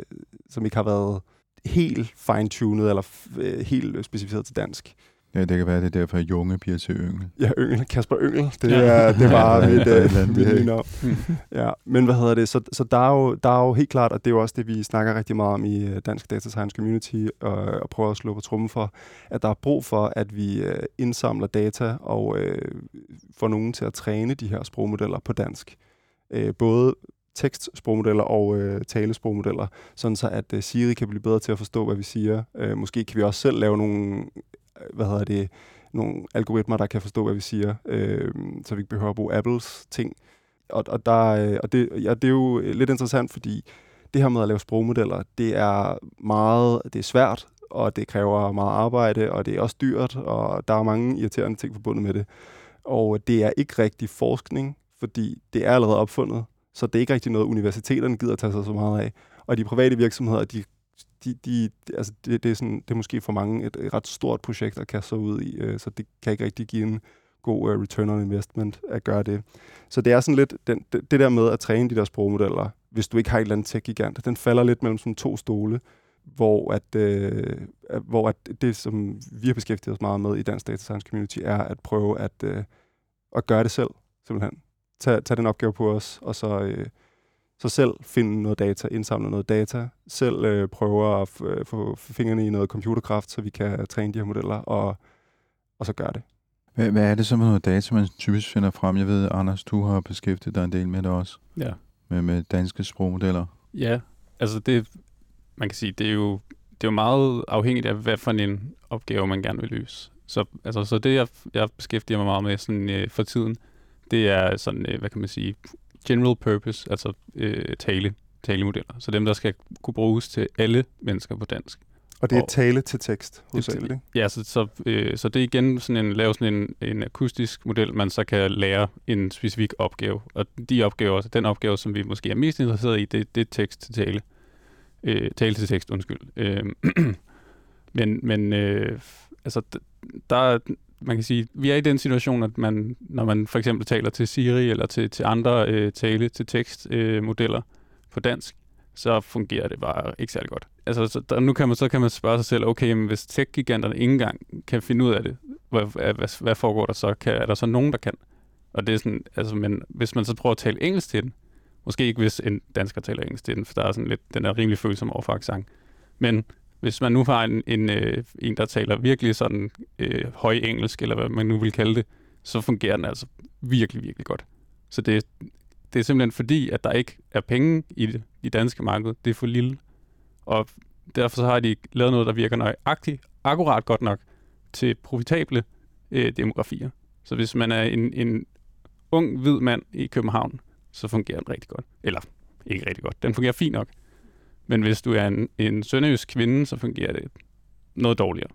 som ikke har været helt fine-tunet eller øh, helt specificeret til dansk. Ja, det kan være, det er derfor, at Junge bliver til Yngel. Ja, Yngel. Kasper Yngel. Det, Ja. er, det var mit, er øh, eller andet mit nye navn. Ja, men hvad hedder det? Så, så der, er jo, der er jo helt klart, og det er jo også det, vi snakker rigtig meget om i øh, Dansk Data Science Community, og, og prøver at slå på trummen for, at der er brug for, at vi øh, indsamler data og øh, får nogen til at træne de her sprogmodeller på dansk. Øh, både tekstsprogmodeller og øh, talesprogmodeller, sådan så at øh, Siri kan blive bedre til at forstå, hvad vi siger. Øh, måske kan vi også selv lave nogle, hvad hedder det, nogle algoritmer, der kan forstå, hvad vi siger, øh, så vi ikke behøver at bruge Apples ting. Og, og, der, øh, og det, ja, det er jo øh, lidt interessant, fordi det her med at lave sprogmodeller, det er meget, det er svært, og det kræver meget arbejde, og det er også dyrt, og der er mange irriterende ting forbundet med det. Og det er ikke rigtig forskning, fordi det er allerede opfundet, så det er ikke rigtig noget, universiteterne gider at tage sig så meget af. Og de private virksomheder, de, de, de, altså det, det, er sådan, det er måske for mange et, et ret stort projekt at kaste sig ud i, øh, så det kan ikke rigtig give en god uh, return on investment at gøre det. Så det er sådan lidt, den, det, det der med at træne de der sprogmodeller, hvis du ikke har et eller andet tech-gigant, den falder lidt mellem sådan to stole, hvor at, øh, hvor at det, som vi har beskæftiget os meget med i Dansk Data Science Community, er at prøve at, øh, at gøre det selv, simpelthen. Tag, tag den opgave på os, og så, øh, så selv finde noget data, indsamle noget data, selv øh, prøve at f- øh, få fingrene i noget computerkraft, så vi kan træne de her modeller, og, og så gøre det. Hvad, hvad er det så for noget data, man typisk finder frem? Jeg ved, Anders, du har beskæftiget dig en del med det også, Ja. med, med danske sprogmodeller. Ja, altså det, man kan sige, det er jo, det er jo meget afhængigt af, hvad for en opgave man gerne vil løse. Så, altså, så det, jeg, jeg beskæftiger mig meget med sådan, øh, for tiden, det er sådan, øh, hvad kan man sige, general purpose, altså øh, tale, talemodeller. Så dem, der skal kunne bruges til alle mennesker på dansk. Og det er Og- tale til tekst, hovedsageligt. ikke? Ja, så, så, øh, så det er igen sådan en, lave sådan en, en akustisk model, man så kan lære en specifik opgave. Og de opgaver, den opgave, som vi måske er mest interesseret i, det, det er tekst til tale. Øh, tale til tekst, undskyld. Øh, men men øh, altså, der er- man kan sige, vi er i den situation, at man, når man for eksempel taler til Siri eller til, til andre øh, tale til tekst øh, modeller på dansk, så fungerer det bare ikke særlig godt. Altså, så der, nu kan man, så kan man spørge sig selv, okay, men hvis tech-giganterne ikke engang kan finde ud af det, hvad, hvad, hvad, hvad foregår der så? Kan, er der så nogen, der kan? Og det er sådan, altså, men hvis man så prøver at tale engelsk til den, måske ikke hvis en dansker taler engelsk til den, for der er sådan lidt, den er rimelig følsom over for accent. Men hvis man nu har en, en, øh, en der taler virkelig sådan øh, høj engelsk, eller hvad man nu vil kalde det, så fungerer den altså virkelig, virkelig godt. Så det, det er simpelthen fordi, at der ikke er penge i det i danske marked. Det er for lille. Og derfor så har de lavet noget, der virker nøjagtigt, akkurat godt nok til profitable øh, demografier. Så hvis man er en, en ung, hvid mand i København, så fungerer den rigtig godt. Eller ikke rigtig godt. Den fungerer fint nok. Men hvis du er en, en sønderjysk kvinde, så fungerer det noget dårligere.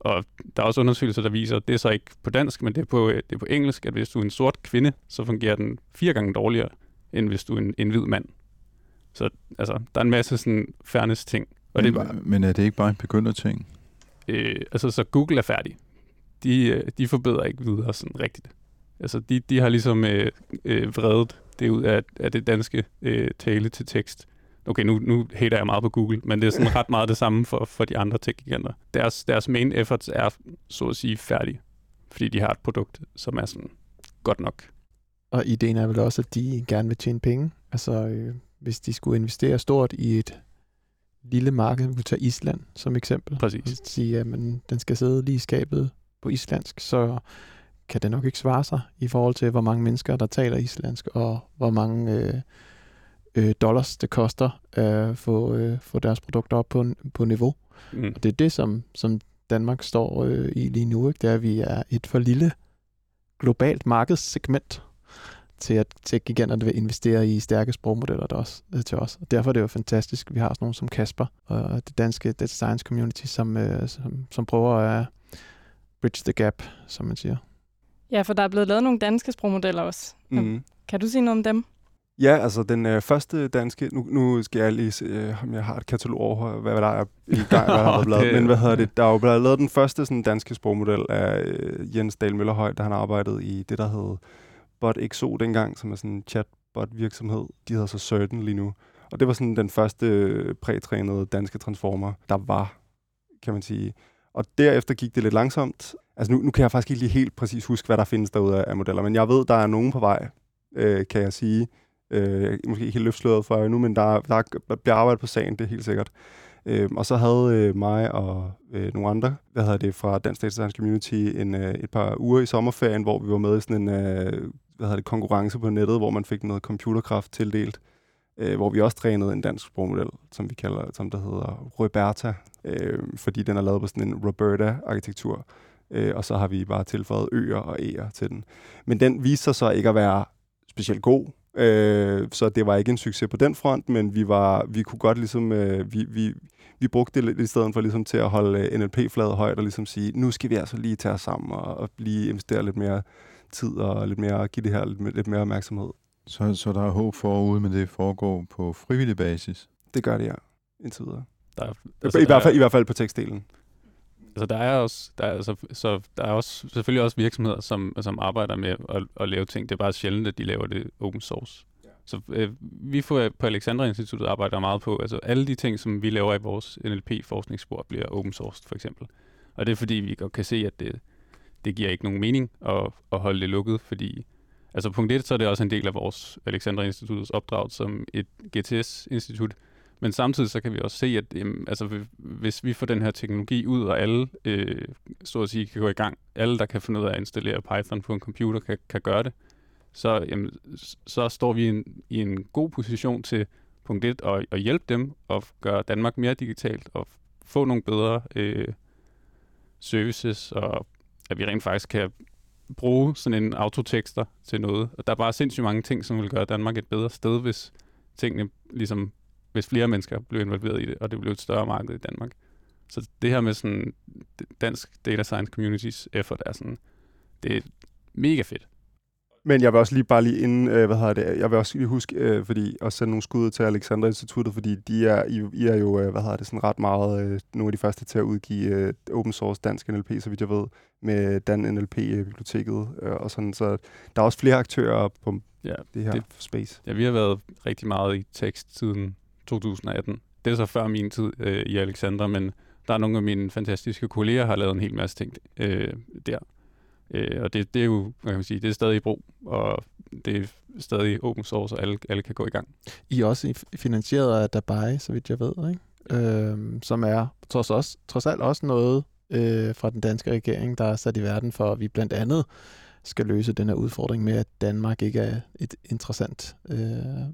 Og der er også undersøgelser, der viser, at det er så ikke på dansk, men det er på, øh, det er på engelsk, at hvis du er en sort kvinde, så fungerer den fire gange dårligere, end hvis du er en, en hvid mand. Så altså, der er en masse sådan fairness ting. Og det er men, men er det ikke bare en begynderting? øh, altså, så Google er færdig. De, øh, de forbedrer ikke videre sådan rigtigt. Altså, de, de har ligesom øh, øh, vredet det ud af, af det danske øh, tale til tekst. Okay, nu, nu hater jeg meget på Google, men det er sådan ret meget det samme for, for de andre tech-giganter. Deres, deres main efforts er, så at sige, færdige, fordi de har et produkt, som er sådan godt nok. Og ideen er vel også, at de gerne vil tjene penge. Altså, øh, hvis de skulle investere stort i et lille marked, vi kunne tage Island som eksempel. Præcis. Og sige, at man, den skal sidde lige i skabet på islandsk, så kan det nok ikke svare sig i forhold til, hvor mange mennesker, der taler islandsk, og hvor mange øh, øh, dollars det koster at øh, få, øh, få deres produkter op på, på niveau. Mm. Og det er det, som, som Danmark står øh, i lige nu. Ikke? Det er, at vi er et for lille globalt markedssegment til at tech-giganterne vil investere i stærke sprogmodeller der også, øh, til os. Og derfor er det jo fantastisk, at vi har sådan nogen som Kasper og det danske data science community, som, øh, som, som prøver at bridge the gap, som man siger. Ja, for der er blevet lavet nogle danske sprogmodeller også. Mm. Kan du sige noget om dem? Ja, altså den øh, første danske, nu, nu skal jeg lige se, øh, om jeg har et katalog over, hvad der er i gang, hvad der har været. Men hvad hedder det, der er jo blevet lavet den første sådan, danske sprogmodel af øh, Jens Dahl Møllerhøj, der han har arbejdet i det, der hed BotXO dengang, som er sådan en chatbot-virksomhed. De hedder så Certain lige nu. Og det var sådan den første øh, prætrænede danske transformer, der var, kan man sige. Og derefter gik det lidt langsomt. Altså nu, nu kan jeg faktisk ikke lige helt præcis huske, hvad der findes derude af, af modeller, men jeg ved, der er nogen på vej, øh, kan jeg sige. Øh, måske ikke helt løftsløret for nu, men der, der bliver arbejdet på sagen, det er helt sikkert. Øh, og så havde øh, mig og øh, nogle andre, hvad hedder det, fra Dansk Data Science Community, en, øh, et par uger i sommerferien, hvor vi var med i sådan en øh, hvad hedder det, konkurrence på nettet, hvor man fik noget computerkraft tildelt, øh, hvor vi også trænede en dansk sprogmodel, som vi kalder, som der hedder Roberta, øh, fordi den er lavet på sådan en Roberta-arkitektur. Øh, og så har vi bare tilføjet øer og æer til den. Men den viste sig så ikke at være specielt god, Øh, så det var ikke en succes på den front, men vi var vi kunne godt ligesom øh, vi, vi, vi brugte det lidt i stedet for ligesom til at holde øh, NLP-fladet højt og ligesom sige, nu skal vi altså lige tage os sammen og, og lige investere lidt mere tid og lidt mere give det her lidt, lidt mere opmærksomhed. Så, så der er håb forude, men det foregår på frivillig basis? Det gør det, ja. Indtil videre. Der er, altså, I, hvert fald, I hvert fald på tekstdelen. Altså, der er også, der er, altså, så der er også selvfølgelig også virksomheder, som, som arbejder med at, at lave ting. Det er bare sjældent, at de laver det open source. Ja. Så øh, vi får, på Alexandra Instituttet arbejder meget på, altså alle de ting, som vi laver i vores NLP-forskningsspor, bliver open source for eksempel. Og det er fordi, vi godt kan se, at det, det giver ikke nogen mening at, at holde det lukket, fordi altså punkt 1, så er det også en del af vores Alexandra Instituttets opdrag som et GTS-institut, men samtidig så kan vi også se, at jamen, altså, hvis vi får den her teknologi ud, og alle, øh, så at sige, kan gå i gang, alle, der kan finde ud af at installere Python på en computer, kan, kan gøre det, så, jamen, så står vi en, i en god position til punkt 1 at, at hjælpe dem og gøre Danmark mere digitalt og få nogle bedre øh, services, og at vi rent faktisk kan bruge sådan en autotekster til noget. Og der er bare sindssygt mange ting, som vil gøre Danmark et bedre sted, hvis tingene ligesom hvis flere mennesker blev involveret i det, og det blev et større marked i Danmark. Så det her med sådan dansk data science communities effort er sådan, det er mega fedt. Men jeg vil også lige bare lige inden, øh, hvad hedder det, jeg vil også lige huske, øh, fordi at sende nogle skud til Alexander Instituttet, fordi de er, I, I er jo, øh, hvad hedder det, sådan ret meget øh, nogle af de første til at udgive øh, open source dansk NLP, så vidt jeg ved, med Dan NLP-biblioteket øh, og sådan, så der er også flere aktører på ja, det her det, space. Ja, vi har været rigtig meget i tekst siden 2018. Det er så før min tid øh, i Alexandra, men der er nogle af mine fantastiske kolleger, har lavet en hel masse ting øh, der. Øh, og det, det er jo, hvad kan man sige, det er stadig i brug, og det er stadig open source, og alle, alle kan gå i gang. I er også finansieret af Dabai, så vidt jeg ved, ikke? Øh, som er trods, også, trods alt også noget øh, fra den danske regering, der er sat i verden for, at vi blandt andet skal løse den her udfordring med, at Danmark ikke er et interessant øh,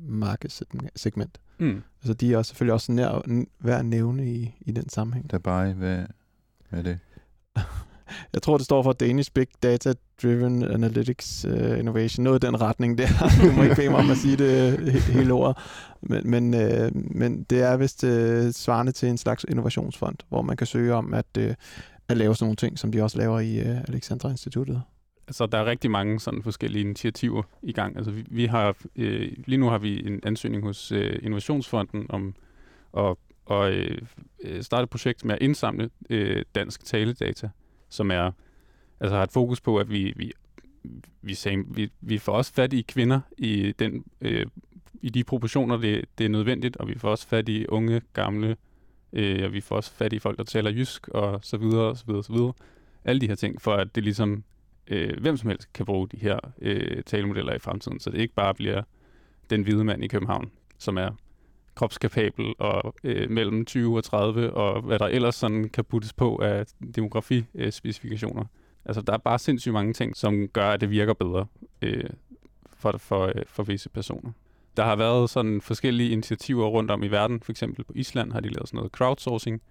markedssegment. Mm. Altså de er selvfølgelig også nær, værd at nævne i, i den sammenhæng. Der bare, hvad, hvad er det? Jeg tror, det står for Danish Big Data Driven Analytics uh, Innovation. Noget i den retning der. du må ikke bede mig om at sige det hele ordet. Men, men, uh, men det er vist uh, svarende til en slags innovationsfond, hvor man kan søge om at, uh, at lave sådan nogle ting, som de også laver i uh, Alexandra Instituttet. Altså, der er rigtig mange sådan forskellige initiativer i gang. Altså, vi, vi har, øh, lige nu har vi en ansøgning hos øh, Innovationsfonden om at, og, øh, starte et projekt med at indsamle øh, dansk taledata, som er, altså har et fokus på, at vi, vi, vi, sagde, vi, vi får også fat i kvinder i, den, øh, i de proportioner, det, det er nødvendigt, og vi får også fat i unge, gamle, øh, og vi får også fat i folk, der taler jysk, og så videre, og så videre, og så videre. Alle de her ting, for at det ligesom øh, hvem som helst kan bruge de her øh, talemodeller i fremtiden, så det ikke bare bliver den hvide mand i København, som er kropskapabel og øh, mellem 20 og 30, og hvad der ellers sådan kan puttes på af demografispecifikationer. Altså, der er bare sindssygt mange ting, som gør, at det virker bedre øh, for, for, øh, for visse personer. Der har været sådan forskellige initiativer rundt om i verden. For eksempel på Island har de lavet sådan noget crowdsourcing,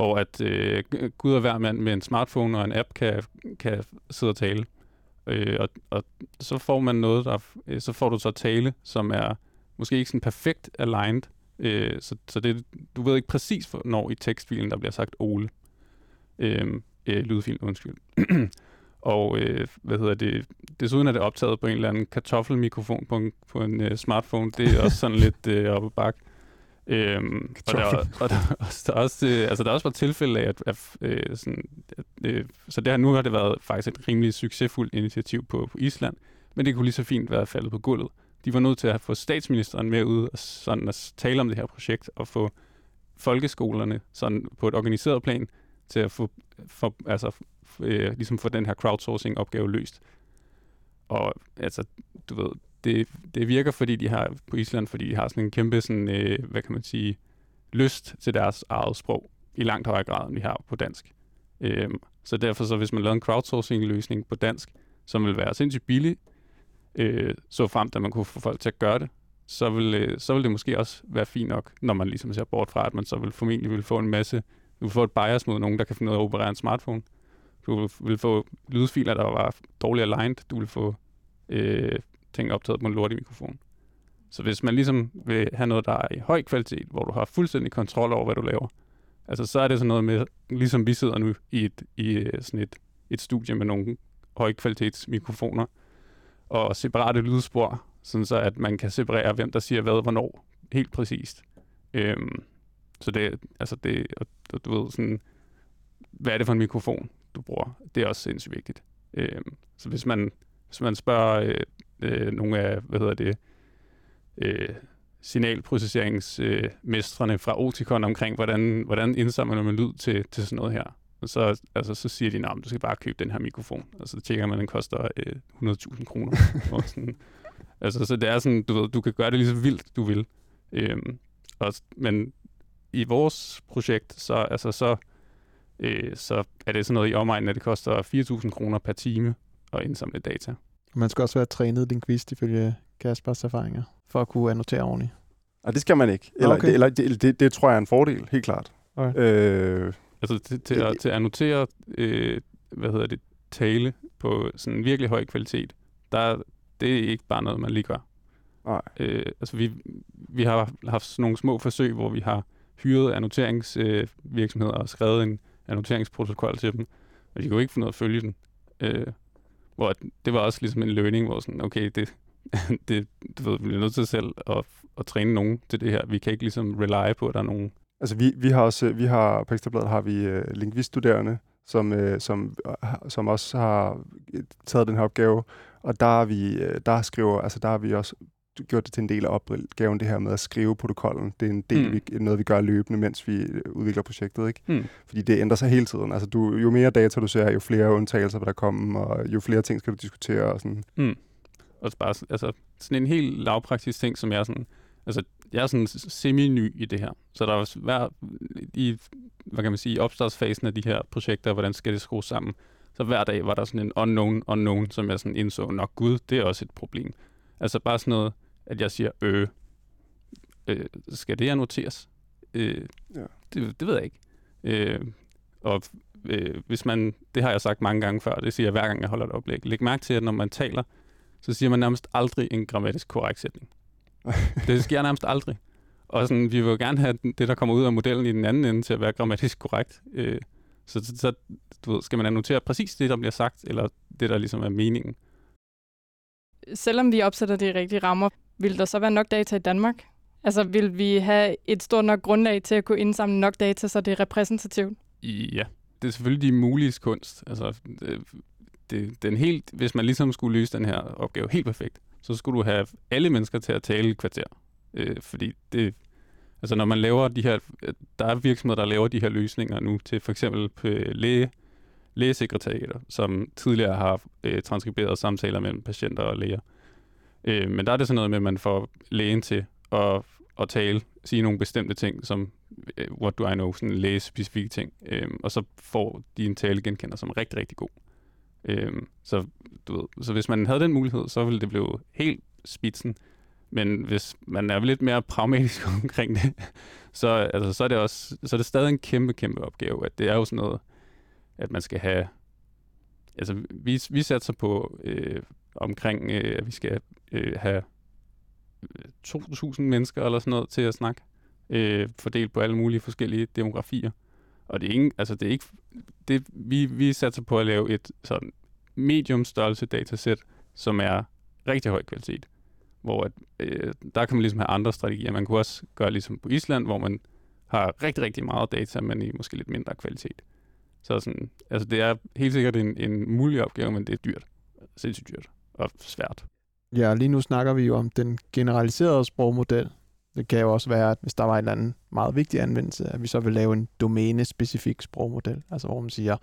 hvor at øh, Gud og hver mand med en smartphone og en app kan, kan sidde og tale. Øh, og, og så får man noget, der, øh, så får du så tale, som er måske ikke sådan perfekt aligned, øh, så, så det, du ved ikke præcis, når i tekstfilen, der bliver sagt Ole. Øh, øh, lydfilen, undskyld. Og øh, hvad hedder det? Desuden er det optaget på en eller anden kartoffelmikrofon på en, på en øh, smartphone. Det er også sådan lidt øh, op ad bak. Øhm, og der, og der, og der, er også, øh, altså der er også været tilfælde af, at, at, øh, sådan, at øh, så det her, nu har det været faktisk et rimelig succesfuldt initiativ på, på Island, men det kunne lige så fint være faldet på gulvet. De var nødt til at få statsministeren med ud og sådan at tale om det her projekt og få folkeskolerne sådan på et organiseret plan til at få, for, altså, øh, ligesom få den her crowdsourcing-opgave løst. Og altså, du ved, det, det virker, fordi de har på Island, fordi de har sådan en kæmpe, sådan, øh, hvad kan man sige, lyst til deres eget sprog i langt højere grad, end vi har på dansk. Øhm, så derfor, så hvis man lavede en crowdsourcing-løsning på dansk, som vil være sindssygt billig, øh, så frem, at man kunne få folk til at gøre det, så vil, øh, så vil det måske også være fint nok, når man ligesom ser bort fra, at man så vil formentlig vil få en masse, du vil få et bias mod nogen, der kan finde ud af at operere en smartphone. Du vil få lydfiler, der var dårligt aligned. Du vil få øh, ting optaget på en lortig mikrofon. Så hvis man ligesom vil have noget, der er i høj kvalitet, hvor du har fuldstændig kontrol over, hvad du laver, altså så er det sådan noget med, ligesom vi sidder nu i et, i øh, sådan et, et studie med nogle højkvalitetsmikrofoner og separate lydspor, sådan så at man kan separere, hvem der siger hvad, hvornår, helt præcist. Øhm, så det, altså det, og, du ved sådan, hvad er det for en mikrofon, du bruger? Det er også sindssygt vigtigt. Øhm, så hvis man, hvis man spørger øh, øh, nogle af, hvad hedder det, øh, signalprocesseringsmestrene øh, fra Oticon omkring, hvordan, hvordan indsamler man lyd til, til sådan noget her. Og så, altså, så siger de, at du skal bare købe den her mikrofon. Og så tjekker man, at den koster øh, 100.000 kroner. og sådan. Altså, så det er sådan, du ved, du kan gøre det lige så vildt, du vil. Øhm, og, men i vores projekt, så, altså, så, øh, så er det sådan noget i omegnen, at det koster 4.000 kroner per time at indsamle data. Man skal også være trænet lingvist ifølge Kaspers erfaringer, for at kunne annotere ordentligt. Og det skal man ikke. Eller, okay. det, eller det, det, det tror jeg er en fordel, helt klart. Okay. Øh, altså til, til, at, til at annotere, øh, hvad hedder det, tale på sådan en virkelig høj kvalitet, der, det er ikke bare noget, man lige gør. Nej. Øh, altså vi, vi har haft sådan nogle små forsøg, hvor vi har hyret annoteringsvirksomheder øh, og skrevet en annoteringsprotokol til dem, og de kunne ikke finde ud af at følge den. Øh, hvor det var også ligesom en learning, hvor sådan, okay, det, det, du ved, vi er nødt til selv at, at træne nogen til det her. Vi kan ikke ligesom rely på, at der er nogen... Altså vi, vi har også, vi har på Ekstrabladet har vi uh, lingviststuderende, som, uh, som, uh, som også har taget den her opgave, og der, er vi, uh, der skriver, altså der har vi også gjort det til en del af opgaven, det her med at skrive protokollen. Det er en del, mm. vi, noget, vi gør løbende, mens vi øh, udvikler projektet. Ikke? Mm. Fordi det ændrer sig hele tiden. Altså, du, jo mere data du ser, jo flere undtagelser vil der komme, og jo flere ting skal du diskutere. Og sådan. Mm. Og bare, altså, sådan en helt lavpraktisk ting, som jeg sådan, altså, jeg er sådan semi-ny i det her. Så der er hver, i, hvad kan man sige, opstartsfasen af de her projekter, hvordan skal det skrues sammen. Så hver dag var der sådan en unknown unknown, som jeg sådan indså, nok gud, det er også et problem. Altså bare sådan noget, at jeg siger, øh, øh skal det annoteres? Øh, ja. det, det ved jeg ikke. Øh, og øh, hvis man, det har jeg sagt mange gange før, det siger jeg hver gang, jeg holder et oplæg. Læg mærke til, at når man taler, så siger man nærmest aldrig en grammatisk korrekt sætning. det sker nærmest aldrig. Og sådan, vi vil jo gerne have det, der kommer ud af modellen i den anden ende, til at være grammatisk korrekt. Øh, så, så du ved, skal man annotere præcis det, der bliver sagt, eller det, der ligesom er meningen selvom vi opsætter de rigtige rammer, vil der så være nok data i Danmark? Altså vil vi have et stort nok grundlag til at kunne indsamle nok data, så det er repræsentativt? Ja, det er selvfølgelig de mulige kunst. Altså, øh, det, det, den helt, hvis man ligesom skulle løse den her opgave helt perfekt, så skulle du have alle mennesker til at tale et kvarter. Øh, fordi det, altså når man laver de her, der er virksomheder, der laver de her løsninger nu til for eksempel læge, lægesekretariater, som tidligere har øh, transkriberet samtaler mellem patienter og læger. Øh, Øh, men der er det sådan noget med, at man får lægen til at, at tale, sige nogle bestemte ting, som øh, what do I know, sådan lægespecifikke ting, øh, og så får de en talegenkender, som er rigtig, rigtig god. Øh, så, du ved, så hvis man havde den mulighed, så ville det blive helt spidsen. Men hvis man er lidt mere pragmatisk omkring det, så, altså, så, er det også, så er det stadig en kæmpe, kæmpe opgave. At det er jo sådan noget, at man skal have... Altså, vi, vi satser på øh, omkring, øh, at vi skal øh, have øh, 2.000 mennesker eller sådan noget til at snakke, øh, fordelt på alle mulige forskellige demografier. Og det er, ingen, altså det er ikke... Det, vi, vi satser på at lave et sådan medium størrelse datasæt, som er rigtig høj kvalitet. Hvor at, øh, der kan man ligesom have andre strategier. Man kunne også gøre ligesom på Island, hvor man har rigtig, rigtig meget data, men i måske lidt mindre kvalitet. Så sådan, altså det er helt sikkert en, en mulig opgave, men det er dyrt. Sindssygt dyrt og svært. Ja, lige nu snakker vi jo om den generaliserede sprogmodel. Det kan jo også være, at hvis der var en eller anden meget vigtig anvendelse, at vi så vil lave en domæne-specifik sprogmodel. Altså hvor man siger,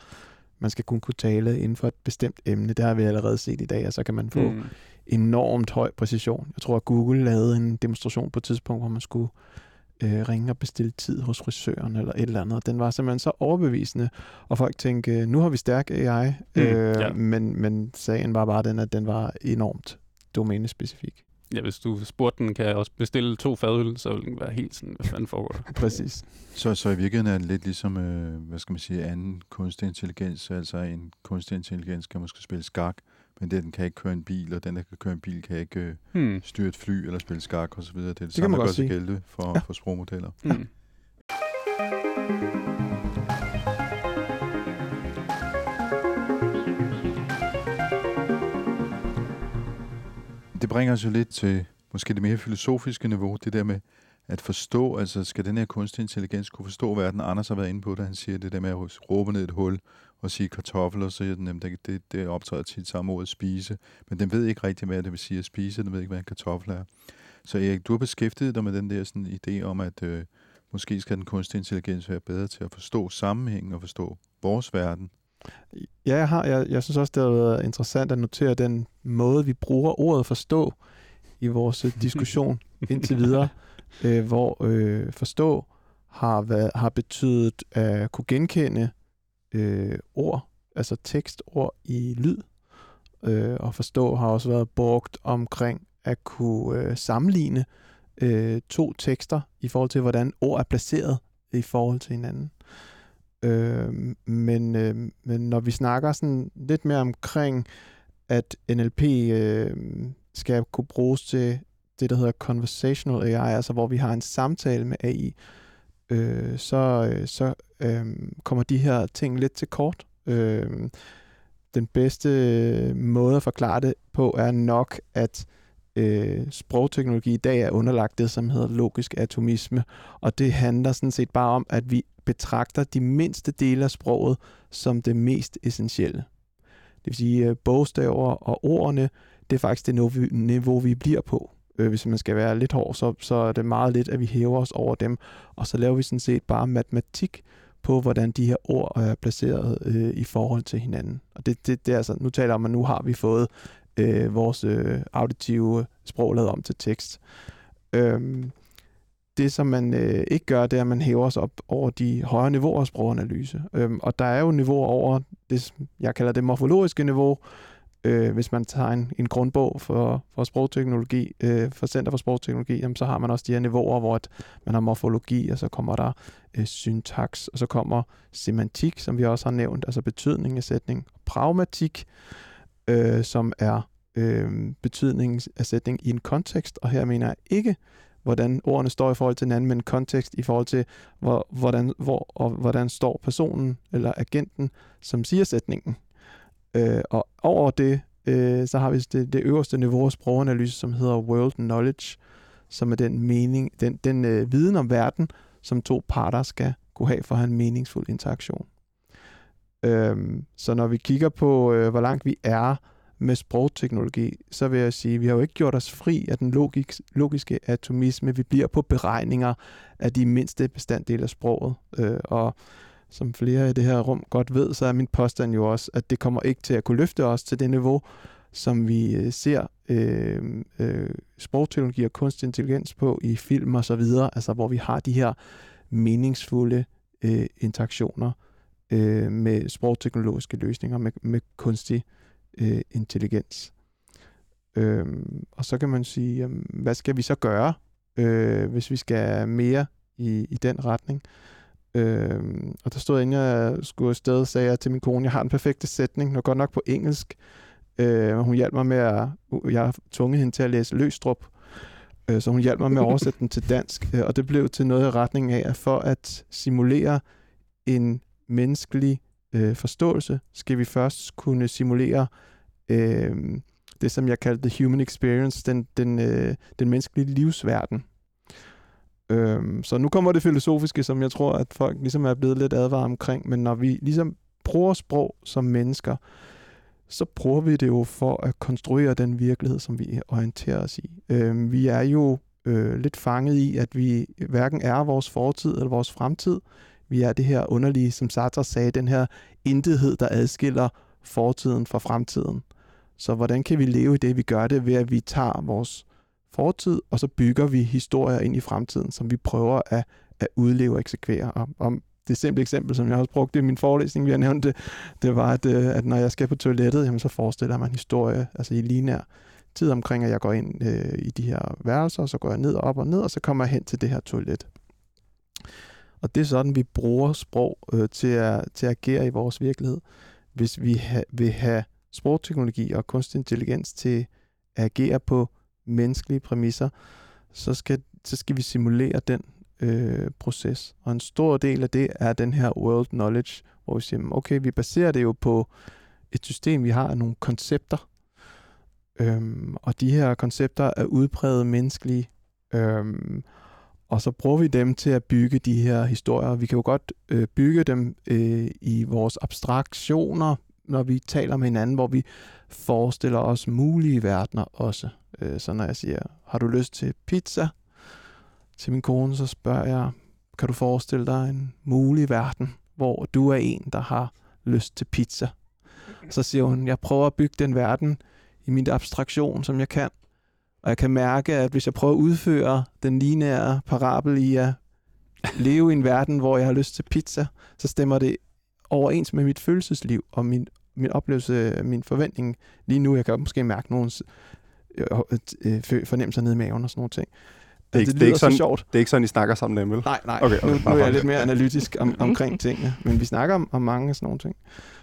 man skal kun kunne tale inden for et bestemt emne. Det har vi allerede set i dag, og så kan man få mm. enormt høj præcision. Jeg tror, at Google lavede en demonstration på et tidspunkt, hvor man skulle øh, ringe og bestille tid hos frisøren eller et eller andet. Den var simpelthen så overbevisende, og folk tænkte, nu har vi stærk AI, mm, øh, ja. men, men sagen var bare den, at den var enormt domænespecifik. Ja, hvis du spurgte den, kan jeg også bestille to fadøl, så vil den være helt sådan, hvad fanden foregår der? Præcis. Så, så i virkeligheden er det lidt ligesom, øh, hvad skal man sige, anden kunstig intelligens, altså en kunstig intelligens kan måske spille skak, men den kan ikke køre en bil, og den, der kan køre en bil, kan ikke øh, hmm. styre et fly eller spille skak osv. Det er det, det samme, der gør sig gældende for, ja. for sprogmodeller. Hmm. Det bringer os jo lidt til måske det mere filosofiske niveau, det der med at forstå, altså skal den her kunstig intelligens kunne forstå verden? Anders har været inde på det, han siger det der med at råbe ned et hul og sige kartoffel, og så siger den, det, det, det optræder tit samme ord spise, men den ved ikke rigtig, hvad det vil sige at spise, den ved ikke, hvad en kartoffel er. Så Erik, du har beskæftiget dig med den der sådan, idé om, at øh, måske skal den kunstig intelligens være bedre til at forstå sammenhængen og forstå vores verden. Ja, jeg, har, jeg, jeg synes også, det har været interessant at notere den måde, vi bruger ordet forstå i vores øh, diskussion indtil videre, øh, hvor øh, forstå har, været, har betydet at kunne genkende øh, ord, altså tekstord i lyd, øh, og forstå har også været brugt omkring at kunne øh, sammenligne øh, to tekster i forhold til, hvordan ord er placeret i forhold til hinanden. Øh, men, øh, men når vi snakker sådan lidt mere omkring, at NLP øh, skal kunne bruges til det, der hedder conversational AI, altså hvor vi har en samtale med AI, øh, Øh, så, øh, så øh, kommer de her ting lidt til kort. Øh, den bedste øh, måde at forklare det på er nok, at øh, sprogteknologi i dag er underlagt det, som hedder logisk atomisme, og det handler sådan set bare om, at vi betragter de mindste dele af sproget som det mest essentielle. Det vil sige, at bogstaver og ordene, det er faktisk det niveau, vi bliver på. Øh, hvis man skal være lidt hård, så, så er det meget lidt, at vi hæver os over dem, og så laver vi sådan set bare matematik på, hvordan de her ord øh, er placeret øh, i forhold til hinanden. Og det, det, det er altså, nu taler om, at nu har vi fået øh, vores øh, auditive sprog lavet om til tekst. Øhm, det, som man øh, ikke gør, det er, at man hæver sig op over de højere niveauer af sproganalyse. Øhm, og der er jo niveauer over det, jeg kalder det morfologiske niveau, øh, hvis man tager en, en grundbog for, for sprogteknologi, øh, for Center for Sprogteknologi, jamen, så har man også de her niveauer, hvor at man har morfologi, og så kommer der øh, syntaks, og så kommer semantik, som vi også har nævnt, altså betydning af sætning, og pragmatik, øh, som er øh, betydning af sætning i en kontekst, og her mener jeg ikke, hvordan ordene står i forhold til hinanden, men kontekst i forhold til, hvor, hvordan, hvor, og hvordan står personen eller agenten, som siger sætningen. Øh, og over det, øh, så har vi det, det øverste niveau af sproganalyse, som hedder World Knowledge, som er den mening, den, den øh, viden om verden, som to parter skal kunne have for at have en meningsfuld interaktion. Øh, så når vi kigger på, øh, hvor langt vi er med sprogteknologi, så vil jeg sige, at vi har jo ikke gjort os fri af den logik, logiske atomisme. Vi bliver på beregninger af de mindste bestanddele af sproget. Øh, og som flere i det her rum godt ved, så er min påstand jo også, at det kommer ikke til at kunne løfte os til det niveau, som vi øh, ser øh, øh, sprogteknologi og kunstig intelligens på i film og så videre, altså hvor vi har de her meningsfulde øh, interaktioner øh, med sprogteknologiske løsninger, med, med kunstig øh, intelligens. Øh, og så kan man sige, jamen, hvad skal vi så gøre, øh, hvis vi skal mere i, i den retning? Øh, Øh, og der stod, inden jeg skulle afsted, sagde jeg til min kone, jeg har den perfekte sætning, nu godt nok på engelsk. Øh, hun hjalp mig med at, jeg har tvunget hende til at læse Løstrup, øh, så hun hjalp mig med at oversætte den til dansk, øh, og det blev til noget i retning af, at for at simulere en menneskelig øh, forståelse, skal vi først kunne simulere øh, det, som jeg kaldte the human experience, den, den, øh, den menneskelige livsverden. Øhm, så nu kommer det filosofiske, som jeg tror, at folk ligesom er blevet lidt advaret omkring, men når vi ligesom bruger sprog som mennesker, så bruger vi det jo for at konstruere den virkelighed, som vi orienterer os i. Øhm, vi er jo øh, lidt fanget i, at vi hverken er vores fortid eller vores fremtid. Vi er det her underlige, som Sartre sagde, den her intethed, der adskiller fortiden fra fremtiden. Så hvordan kan vi leve i det? Vi gør det ved, at vi tager vores fortid, og så bygger vi historier ind i fremtiden, som vi prøver at, at udleve og eksekvere. Og, og det simple eksempel, som jeg også brugte i min forelæsning, vi har nævnt det, det var, at, øh, at når jeg skal på toilettet, jamen, så forestiller man en historie, altså i linær tid omkring, at jeg går ind øh, i de her værelser, og så går jeg ned og op og ned, og så kommer jeg hen til det her toilet. Og det er sådan, vi bruger sprog øh, til, at, til at agere i vores virkelighed. Hvis vi ha, vil have sprogteknologi og kunstig intelligens til at agere på menneskelige præmisser, så skal, så skal vi simulere den øh, proces. Og en stor del af det er den her world knowledge, hvor vi siger, okay, vi baserer det jo på et system, vi har nogle koncepter, øhm, og de her koncepter er udpræget menneskelige, øhm, og så bruger vi dem til at bygge de her historier. Vi kan jo godt øh, bygge dem øh, i vores abstraktioner, når vi taler med hinanden, hvor vi forestiller os mulige verdener også. Øh, så når jeg siger, har du lyst til pizza? Til min kone, så spørger jeg, kan du forestille dig en mulig verden, hvor du er en, der har lyst til pizza? Så siger hun, jeg prøver at bygge den verden i min abstraktion, som jeg kan. Og jeg kan mærke, at hvis jeg prøver at udføre den lineære parabel i at leve i en verden, hvor jeg har lyst til pizza, så stemmer det overens med mit følelsesliv og min, min oplevelse, min forventning lige nu. Jeg kan måske mærke nogens øh, øh, fornemmelser nede i maven og sådan nogle ting. Det er, ikke, det, det, er ikke sådan, sjovt. det er ikke sådan, I snakker sammen, Emil? Nej, nej. Okay, okay, nu, nu er jeg lidt mere analytisk om, omkring tingene. Men vi snakker om, om mange af sådan nogle ting.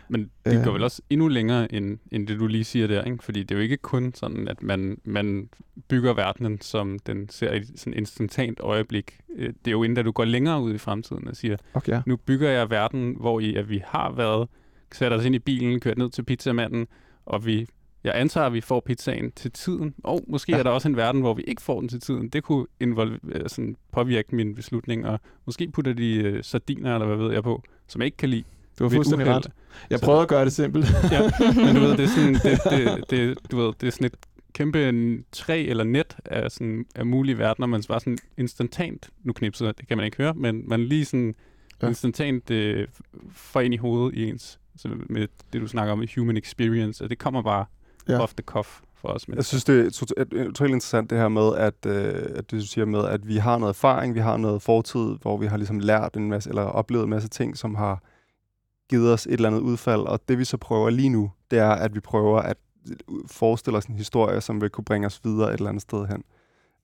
Men det Øh. går vel også endnu længere, end, end det du lige siger der, ikke? Fordi det er jo ikke kun sådan, at man, man bygger verdenen, som den ser i sådan et instantant øjeblik. Øh, Det er jo inden, da du går længere ud i fremtiden og siger, Okay, ja. nu bygger jeg verden, hvor i at vi har været, sætter os ind i bilen, kørt ned til pizzamanden, og vi, jeg antager, at vi får pizzaen til tiden. Og måske Ja. er der også en verden, hvor vi ikke får den til tiden. Det kunne involve, øh, sådan påvirke min beslutning, og måske putter de øh, sardiner, eller hvad ved jeg på, som jeg ikke kan lide. Du har fuldstændig ret. Jeg Så- prøvede at gøre det simpelt. Ja, men du ved, det er sådan, det, det, det, du ved, det er sådan et kæmpe træ eller net af, sådan, af mulige verdener, man bare sådan instantant, nu knipser, det kan man ikke høre, men man lige sådan ja. instantant øh, får ind i hovedet i ens, så med det du snakker om, human experience, og det kommer bare Ja. off the cuff for os. Jeg synes, det er tot- et- utroligt interessant det her med, at, øh, at det, du siger med, at vi har noget erfaring, vi har noget fortid, hvor vi har ligesom lært en masse, eller oplevet en masse ting, som har givet os et eller andet udfald, og det vi så prøver lige nu, det er, at vi prøver at forestille os en historie, som vil kunne bringe os videre et eller andet sted hen.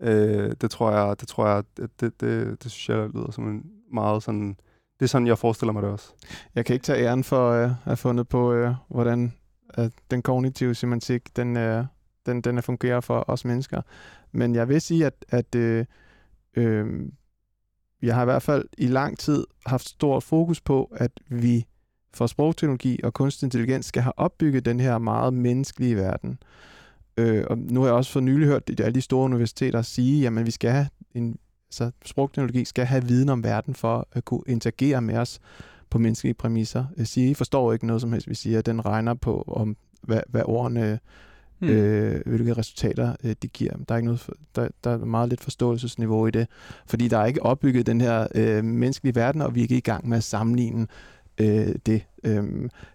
Øh, det tror jeg, det tror jeg, det, det, det, det synes jeg lyder som en meget sådan, det er sådan, jeg forestiller mig det også. Jeg kan ikke tage æren for øh, at have fundet på, øh, hvordan at den kognitive semantik, den, øh, den, den er fungerer for os mennesker. Men jeg vil sige, at, at øh, øh, jeg har i hvert fald i lang tid haft stort fokus på, at vi for sprogteknologi og kunstig intelligens skal have opbygget den her meget menneskelige verden. Øh, og nu har jeg også for nylig hørt alle de store universiteter sige, at vi skal have en, så sprogteknologi skal have viden om verden for at kunne interagere med os på menneskelige præmisser. Jeg siger, I forstår ikke noget som helst, vi siger, den regner på, om hvad, hvad ordene, Hmm. øh, hvilke resultater øh, de giver. Der er, ikke noget, for, der, der er meget lidt forståelsesniveau i det, fordi der er ikke opbygget den her øh, menneskelige verden, og vi er ikke i gang med at sammenligne øh, det. Øh,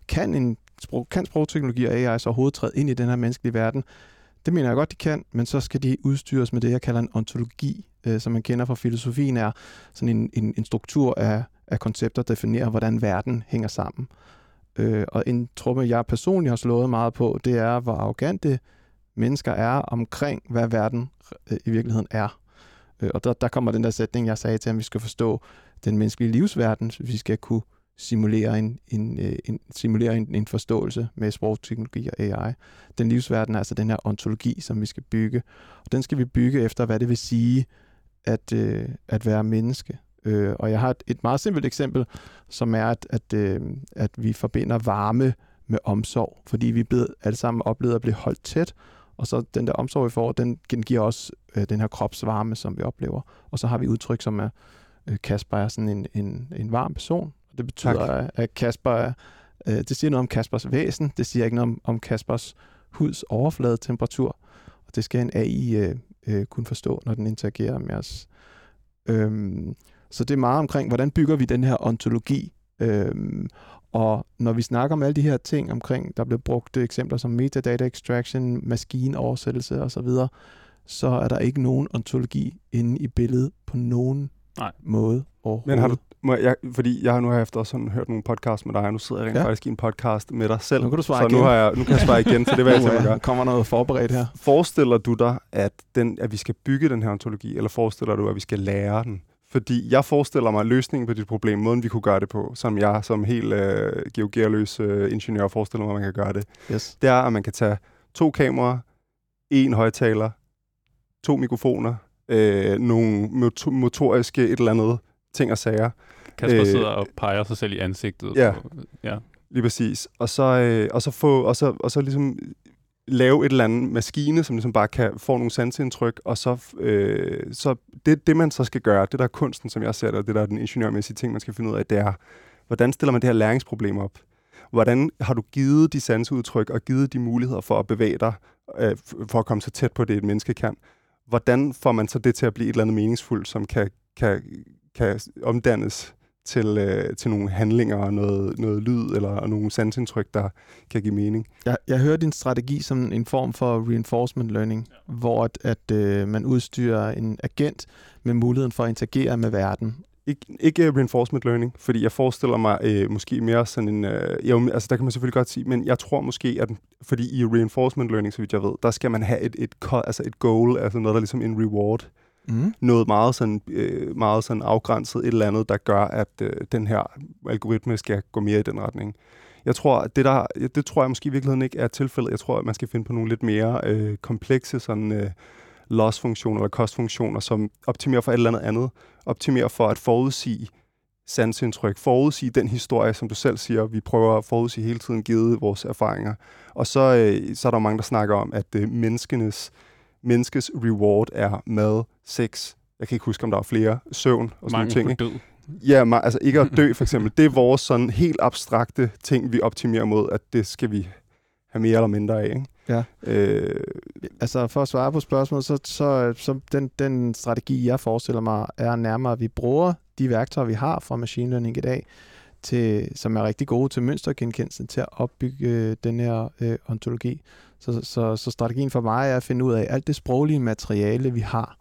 kan, en sprog, kan sprogteknologi og AI så overhovedet træde ind i den her menneskelige verden? Det mener jeg godt, de kan, men så skal de udstyres med det, jeg kalder en ontologi, øh, som man kender fra filosofien, er sådan en, en, en struktur af, af koncepter, definerer, hvordan verden hænger sammen. Øh, og en trumme, jeg personligt har slået meget på, det er, hvor arrogante mennesker er omkring, hvad verden øh, i virkeligheden er. Øh, og der, der kommer den der sætning, jeg sagde til, ham, vi skal forstå den menneskelige livsverden, så vi skal kunne simulere en, en, øh, en, simulere en, en forståelse med sprogteknologi og AI. Den livsverden er altså den her ontologi, som vi skal bygge. Og den skal vi bygge efter, hvad det vil sige at, øh, at være menneske øh, og jeg har et, et meget simpelt eksempel, som er, at, at, øh, at vi forbinder varme med omsorg, fordi vi er blevet alle sammen oplevet at blive holdt tæt, og så den der omsorg, vi får, den giver også øh, den her kropsvarme, som vi oplever. Og så har vi udtryk som, at øh, Kasper er sådan en, en, en varm person. Og det betyder, at, at Kasper er, øh, det siger noget om Kaspers væsen, det siger ikke noget om, om Kaspers huds overfladetemperatur. Og det skal en AI øh, øh, kunne forstå, når den interagerer med os. Øhm, så det er meget omkring, hvordan bygger vi den her ontologi. Øhm, og når vi snakker om alle de her ting omkring, der bliver brugt eksempler som metadata extraction, maskinoversættelse osv., så er der ikke nogen ontologi inde i billedet på nogen Nej. måde overhovedet. Men har du, må jeg, fordi jeg har nu har efter sådan hørt nogle podcast med dig, og nu sidder jeg rent Ja. faktisk i en podcast med dig selv. Nu kan du svare så igen. nu, har jeg, nu kan jeg svare igen, så det vil jeg simpelthen gøre. der kommer noget forberedt her. Forestiller du dig, at, den, at vi skal bygge den her ontologi, eller forestiller du, at vi skal lære den? Fordi jeg forestiller mig løsningen på dit problem, måden vi kunne gøre det på, som jeg som helt øh, geogerløs øh, ingeniør forestiller mig, at man kan gøre det, Yes. det er, at man kan tage to kameraer, en højtaler, to mikrofoner, øh, nogle moto- motoriske et eller andet ting og sager, Kasper Øh, sidder og peger sig selv i ansigtet. ja. På, ja. Lige præcis. Og så, øh, og så, få, og så, og så ligesom lave et eller andet maskine, som ligesom bare kan få nogle sansindtryk, og så, øh, så det, det, man så skal gøre, det der er kunsten, som jeg ser det, og det der er den ingeniørmæssige ting, man skal finde ud af, det er, hvordan stiller man det her læringsproblem op? Hvordan har du givet de sansudtryk og givet de muligheder for at bevæge dig, øh, for at komme så tæt på det, et menneske kan? Hvordan får man så det til at blive et eller andet meningsfuldt, som kan, kan, kan omdannes til, øh, til nogle handlinger og noget, noget lyd eller nogle sansindtryk, der kan give mening. Jeg, jeg hører din strategi som en form for reinforcement learning, ja. hvor at, at øh, man udstyrer en agent med muligheden for at interagere med verden. Ikke, ikke reinforcement learning, fordi jeg forestiller mig øh, måske mere sådan en... Øh, jo, altså der kan man selvfølgelig godt sige, men jeg tror måske, at fordi i reinforcement learning, så vidt jeg ved, der skal man have et, et, altså et goal, altså noget, der er ligesom en reward. Mm. Noget meget sådan, øh, meget sådan afgrænset, et eller andet, der gør, at øh, den her algoritme skal gå mere i den retning. Jeg tror, at det, der, det tror jeg måske i virkeligheden ikke er tilfældet. Jeg tror, at man skal finde på nogle lidt mere øh, komplekse sådan, øh, loss-funktioner eller kostfunktioner, som optimerer for et eller andet andet. Optimerer for at forudsige sansindtryk, forudsige den historie, som du selv siger, vi prøver at forudsige hele tiden, givet vores erfaringer. Og så, øh, så er der mange, der snakker om, at øh, menneskenes, menneskes reward er mad, sex, jeg kan ikke huske, om der er flere, søvn og sådan Mange ting. Ikke? død. Ja, ma- altså ikke at dø for eksempel. Det er vores sådan helt abstrakte ting, vi optimerer mod, at det skal vi have mere eller mindre af. Ikke? Ja. Øh, Altså for at svare på spørgsmålet, så, så, så den, den strategi, jeg forestiller mig, er nærmere, at vi bruger de værktøjer, vi har fra machine learning i dag, til, som er rigtig gode til mønstergenkendelse, til at opbygge øh, den her øh, ontologi. Så, så, så strategien for mig er at finde ud af alt det sproglige materiale, vi har.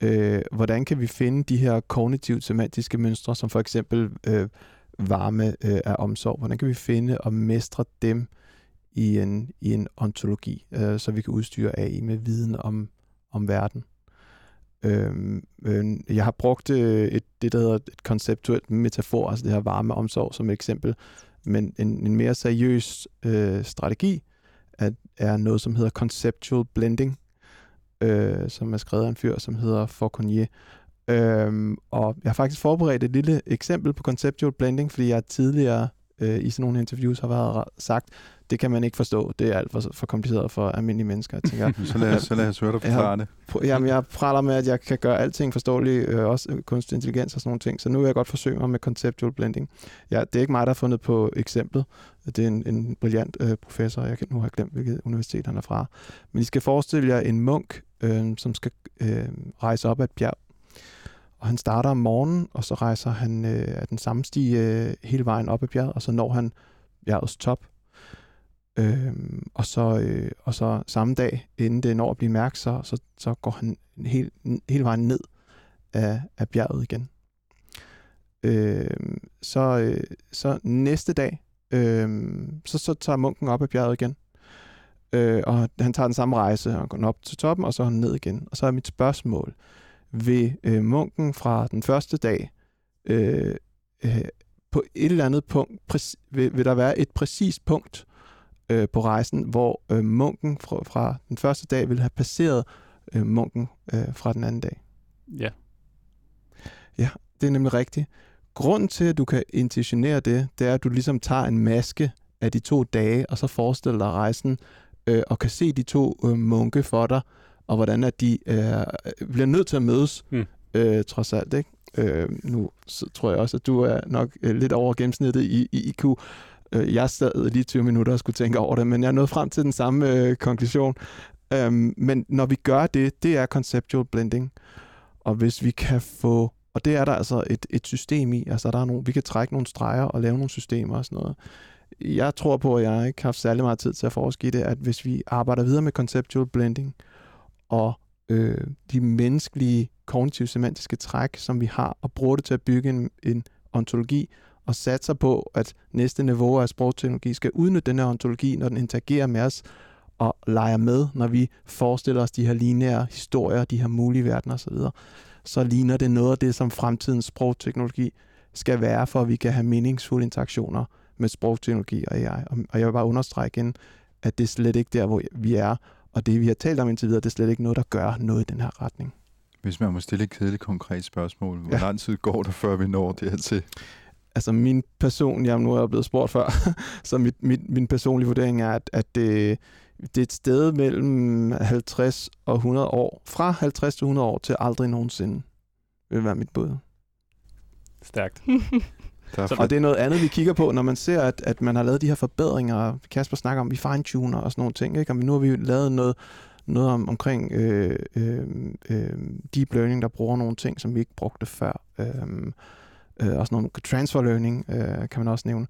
Øh, hvordan kan vi finde de her kognitivt semantiske mønstre, som for eksempel øh, varme øh, af omsorg? Hvordan kan vi finde og mestre dem i en, i en ontologi, øh, så vi kan udstyre AI med viden om, om verden. Øh, øh, jeg har brugt øh, et, det, der hedder et konceptuelt metafor, altså det her varme omsorg som et eksempel, men en, en mere seriøs øh, strategi at, er noget, som hedder conceptual blending, øh, som er skrevet af en fyr, som hedder Fauconnier. Øhm, og jeg har faktisk forberedt et lille eksempel på conceptual blending, fordi jeg tidligere øh, i sådan nogle interviews har været sagt, det kan man ikke forstå, det er alt for, for kompliceret for almindelige mennesker. Jeg tænker, Så lad, så lad os høre dig Jeg forklare det. Jamen, jeg praler med, at jeg kan gøre alting forståeligt, øh, også øh, kunstig intelligens og sådan nogle ting. Så nu vil jeg godt forsøge mig med conceptual blending. Ja, det er ikke mig, der har fundet på eksemplet. Det er en, en brilliant øh, professor, jeg kan nu har glemt, hvilket universitet han er fra. Men I skal forestille jer en munk, øh, som skal øh, rejse op ad et bjerg. Og han starter om morgenen, og så rejser han øh, af den samme sti øh, hele vejen op ad bjerget, og så når han bjergets top. Øh, og, så, øh, og så samme dag, inden det når at blive mærkt, så, så, så går han hele, hele vejen ned af, af bjerget igen. Øh, så, øh, så næste dag, øh, så, så tager munken op ad bjerget igen. Øh, og han tager den samme rejse, og går op til toppen, og så er han ned igen. Og så er mit spørgsmål, vil øh, munken fra den første dag øh, øh, på et eller andet punkt, præc- vil, vil der være et præcist punkt øh, på rejsen, hvor øh, munken fra, fra den første dag ville have passeret øh, munken øh, fra den anden dag. Ja. det er nemlig rigtigt. Grunden til, at du kan intentionere det, det er, at du ligesom tager en maske af de to dage, og så forestiller dig rejsen, øh, og kan se de to øh, munke for dig, og hvordan at de øh, bliver nødt til at mødes, Hmm. øh, trods alt. Ikke? Øh, nu tror jeg også, at du er nok øh, lidt over gennemsnittet i, i IQ. Øh, jeg sad lige 20 minutter og skulle tænke over det, men jeg nåede frem til den samme øh, konklusion. Øhm, men når vi gør det, det er conceptual blending. Og hvis vi kan få, og det er der altså et, et system i, altså der er nogle, vi kan trække nogle streger og lave nogle systemer og sådan noget. Jeg tror på, at jeg ikke har haft særlig meget tid til at forske i det, at hvis vi arbejder videre med conceptual blending, og øh, de menneskelige kognitive semantiske træk, som vi har, og bruger det til at bygge en, en ontologi, og satser på, at næste niveau af sprogteknologi skal udnytte den her ontologi, når den interagerer med os, og leger med, når vi forestiller os de her lineære historier, de her mulige verdener osv., så ligner det noget af det, som fremtidens sprogteknologi skal være, for at vi kan have meningsfulde interaktioner med sprogteknologi og AI. Og- Og jeg vil bare understrege igen, at det er slet ikke der, hvor vi er, og det, vi har talt om indtil videre, det er slet ikke noget, der gør noget i den her retning. Hvis man må stille et kedeligt konkret spørgsmål, hvor Ja. lang tid går der, før vi når dertil? altså min person, jeg nu er jeg blevet spurgt før, så mit, mit, min personlige vurdering er, at, at det, det er et sted mellem 50 og 100 år. Fra 50 til 100 år til aldrig nogensinde vil være mit bud. Stærkt. Så- Og det er noget andet, vi kigger på, når man ser, at, at man har lavet de her forbedringer. Kasper snakker om, vi fine-tuner og sådan nogle ting. Ikke? Og nu har vi jo lavet noget, noget om, omkring øh, øh, øh, deep learning, der bruger nogle ting, som vi ikke brugte før. Øh, øh, og sådan nogle transfer learning, øh, kan man også nævne.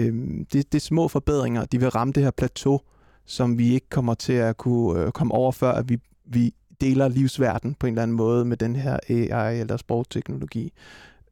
Øh, det, det er små forbedringer. De vil ramme det her plateau, som vi ikke kommer til at kunne øh, komme over, før at vi, vi deler livsverden på en eller anden måde med den her AI eller sprogteknologi.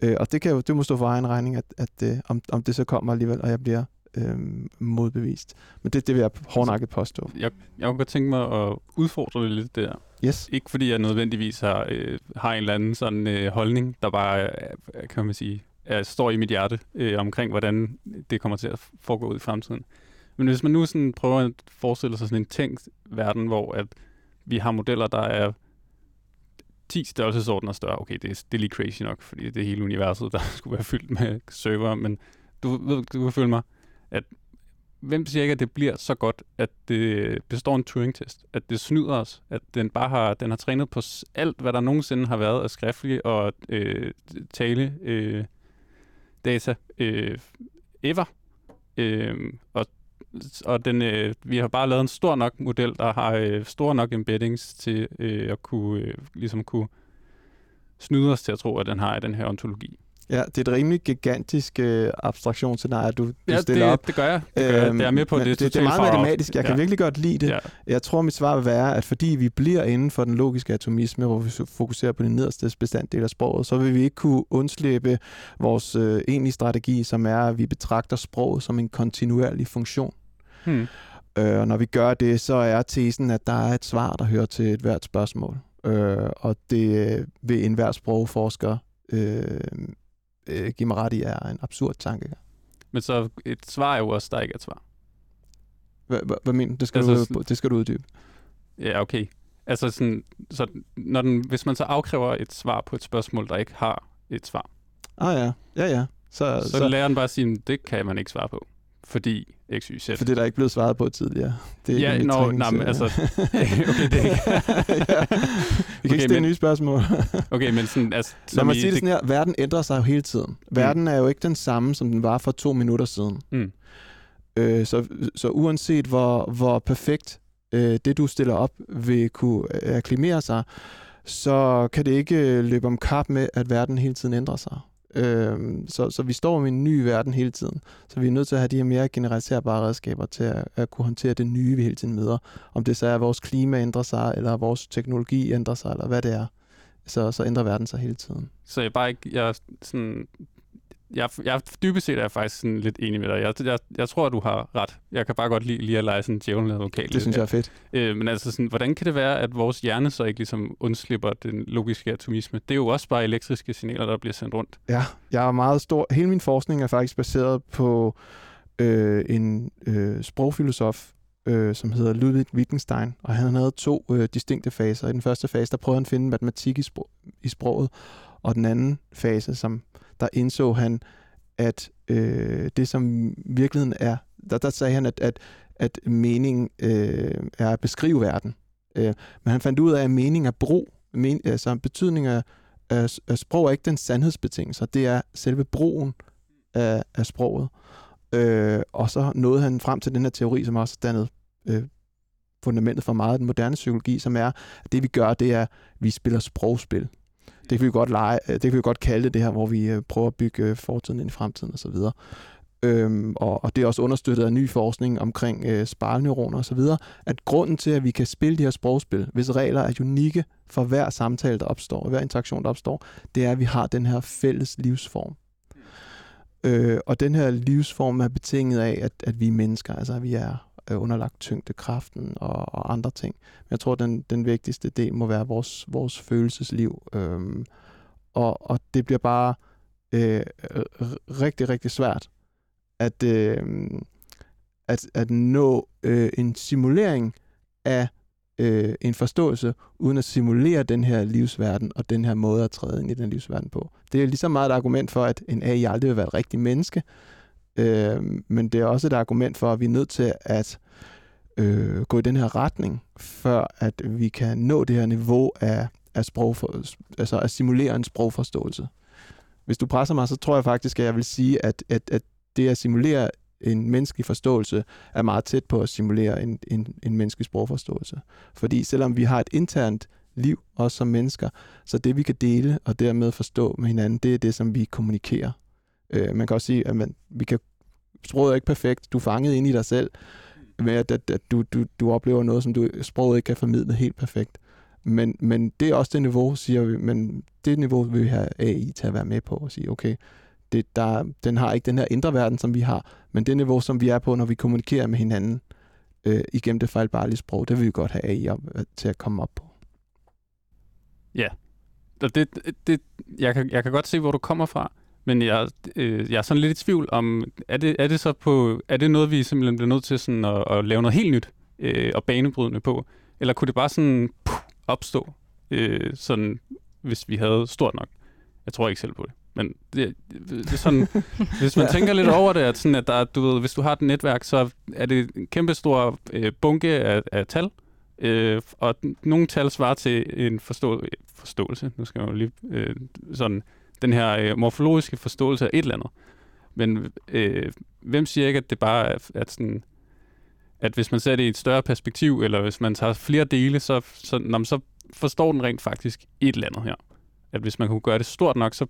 Øh, og det kan jo, det må stå for egen regning, at, at øh, om, om det så kommer alligevel, og jeg bliver øh, modbevist. Men det, det vil jeg hårdnakket påstå. Jeg, jeg kunne godt tænke mig at udfordre det lidt der. Yes. Ikke fordi jeg nødvendigvis har, øh, har en eller anden sådan øh, holdning, der bare, er, kan man sige, er, står i mit hjerte øh, omkring, hvordan det kommer til at foregå ud i fremtiden. Men hvis man nu sådan prøver at forestille sig sådan en tænkt verden, hvor at vi har modeller, der er 10 størrelsesordener større. Okay, det er, det er lige crazy nok, fordi det er hele universet, der skulle være fyldt med server, men du ved, du kan følge mig, at hvem siger ikke, at det bliver så godt, at det består en Turing-test? At det snyder os? At den bare har, den har trænet på alt, hvad der nogensinde har været af skriftlige og øh, tale øh, data øh, ever. Øh, og og den, øh, vi har bare lavet en stor nok model, der har øh, store nok embeddings til øh, at kunne, øh, ligesom kunne snyde os til at tro, at den har den her ontologi. Ja, det er et rimelig gigantisk øh, abstraktionsscenarie, du, du Ja, stiller det, op. det gør jeg. Det, gør jeg. det er med på, Øhm, det, det, det er meget matematisk. Jeg kan ja. virkelig godt lide det. Ja. Jeg tror, mit svar vil være, at fordi vi bliver inden for den logiske atomisme, hvor vi fokuserer på den nederste bestanddel af sproget, så vil vi ikke kunne undslippe vores øh, egentlige strategi, som er, at vi betragter sproget som en kontinuerlig funktion. Hmm. Øh, og når vi gør det, så er tesen, at der er et svar, der hører til et hvert spørgsmål. Øh, og det øh, vil enhver sprogforsker øh, øh, give mig ret i, er en absurd tanke. Men så et svar er jo også, der ikke er et svar. Hvad, mener du? Det skal, Altså du, det skal du uddybe. Ja, okay. Altså sådan, så når den, hvis man så afkræver et svar på et spørgsmål, der ikke har et svar, Ah ja, ja ja. Så, så, så, lærer den bare at sige, det kan man ikke svare på, fordi x, y, z. for det er der ikke blevet svaret på tidligere. Det er Ja, ikke nå, nej, men altså- okay, det er ikke- ja. Vi kan Okay, ikke stille men- nye spørgsmål. Okay, men sådan, altså... Lad mig i- sige det sådan her. Verden ændrer sig jo hele tiden. Verden er jo ikke den samme, som den var for to minutter siden. Mm. Øh, så, så uanset hvor, hvor perfekt øh, det, du stiller op, vil kunne øh, akklimere sig, så kan det ikke øh, løbe om kap med, at verden hele tiden ændrer sig. Øh, så, så vi står i en ny verden hele tiden. Så vi er nødt til at have de her mere generaliserbare redskaber til at, at kunne håndtere det nye, vi hele tiden møder. Om det så er, at vores klima ændrer sig, eller vores teknologi ændrer sig, eller hvad det er. Så, så ændrer verden sig hele tiden. Så jeg bare ikke... Jeg sådan... Jeg, jeg dybest set er jeg faktisk sådan lidt enig med dig. Jeg, jeg, jeg tror, du har ret. Jeg kan bare godt lide lige at lege sådan djævlen advokat. Det synes jeg er fedt. Øh, men altså, sådan, hvordan kan det være, at vores hjerne så ikke ligesom undslipper den logiske atomisme? Det er jo også bare elektriske signaler, der bliver sendt rundt. Ja, jeg er meget stor. Hele min forskning er faktisk baseret på øh, en øh, sprogfilosof, øh, som hedder Ludwig Wittgenstein, og han havde to øh, distinkte faser. I den første fase, der prøvede han at finde matematik i, sprog, i sproget, Og den anden fase, som der indså han, at øh, det som virkeligheden er, der, der sagde han, at, at, at mening øh, er at beskrive verden. Øh, men han fandt ud af, at mening er brug, men, altså betydning af, af, af sprog er ikke den sandhedsbetingelse, det er selve brugen af, af sproget. Øh, og så nåede han frem til den her teori, som også dannede øh, fundamentet for meget af den moderne psykologi, som er, at det vi gør, det er, at vi spiller sprogspil. Det kan vi godt lege, øh, det kan vi godt kalde det, det her, hvor vi øh, prøver at bygge øh, fortiden ind i fremtiden osv. Øhm, og, og det er også understøttet af ny forskning omkring øh, spejlneuroner osv., at grunden til, at vi kan spille de her sprogspil, hvis regler er unikke for hver samtale, der opstår, og hver interaktion, der opstår, det er, at vi har den her fælles livsform. Øh, og den her livsform er betinget af, at, at vi er mennesker, altså at vi er øh, underlagt tyngdekraften og, og andre ting. Men jeg tror, den, den vigtigste del må være vores, vores følelsesliv. Øhm, og, og det bliver bare øh, rigtig, rigtig svært at, øh, at, at nå øh, en simulering af øh, en forståelse, uden at simulere den her livsverden og den her måde at træde ind i den livsverden på. Det er lige så meget et argument for, at en AI aldrig vil være et rigtigt menneske, øh, men det er også et argument for, at vi er nødt til at øh, gå i den her retning, før at vi kan nå det her niveau af, af sprog, altså at simulere en sprogforståelse. Hvis du presser mig, så tror jeg faktisk, at jeg vil sige, at, at, at det at simulere en menneskelig forståelse er meget tæt på at simulere en, en, en menneskelig sprogforståelse. Fordi selvom vi har et internt liv, også som mennesker, så det vi kan dele og dermed forstå med hinanden, det er det, som vi kommunikerer. Øh, man kan også sige, at man, vi kan, sproget er ikke perfekt, du er fanget ind i dig selv, med at, at, at du, du, du oplever noget, som du sproget ikke kan formidle helt perfekt. Men, men det er også det niveau, siger vi, men det niveau vil vi have AI til at være med på og sige, okay, det, der, den har ikke den her indre verden, som vi har, men det niveau, som vi er på, når vi kommunikerer med hinanden øh, igennem det fejlbarlige sprog, det vil vi godt have AI op, øh, til at komme op på. Ja, og det, det, jeg, kan, jeg kan godt se, hvor du kommer fra, men jeg, øh, jeg er sådan lidt i tvivl om, er det, er det så på, er det noget, vi simpelthen bliver nødt til sådan at, at lave noget helt nyt øh, og banebrydende på? Eller kunne det bare sådan puh, opstå, øh, sådan, hvis vi havde stort nok? Jeg tror ikke selv på det. Men det, det er sådan, hvis man tænker lidt over det, at, sådan, at der, du ved, hvis du har et netværk, så er det en kæmpe stor øh, bunke af, af tal, øh, og nogle tal svarer til en forstå, forståelse, nu skal jeg jo lige, øh, sådan, den her øh, morfologiske forståelse af et eller andet. Men øh, hvem siger ikke, at det bare er at sådan, at hvis man ser det i et større perspektiv, eller hvis man tager flere dele, så, så, når så forstår den rent faktisk et eller andet her. At hvis man kunne gøre det stort nok, så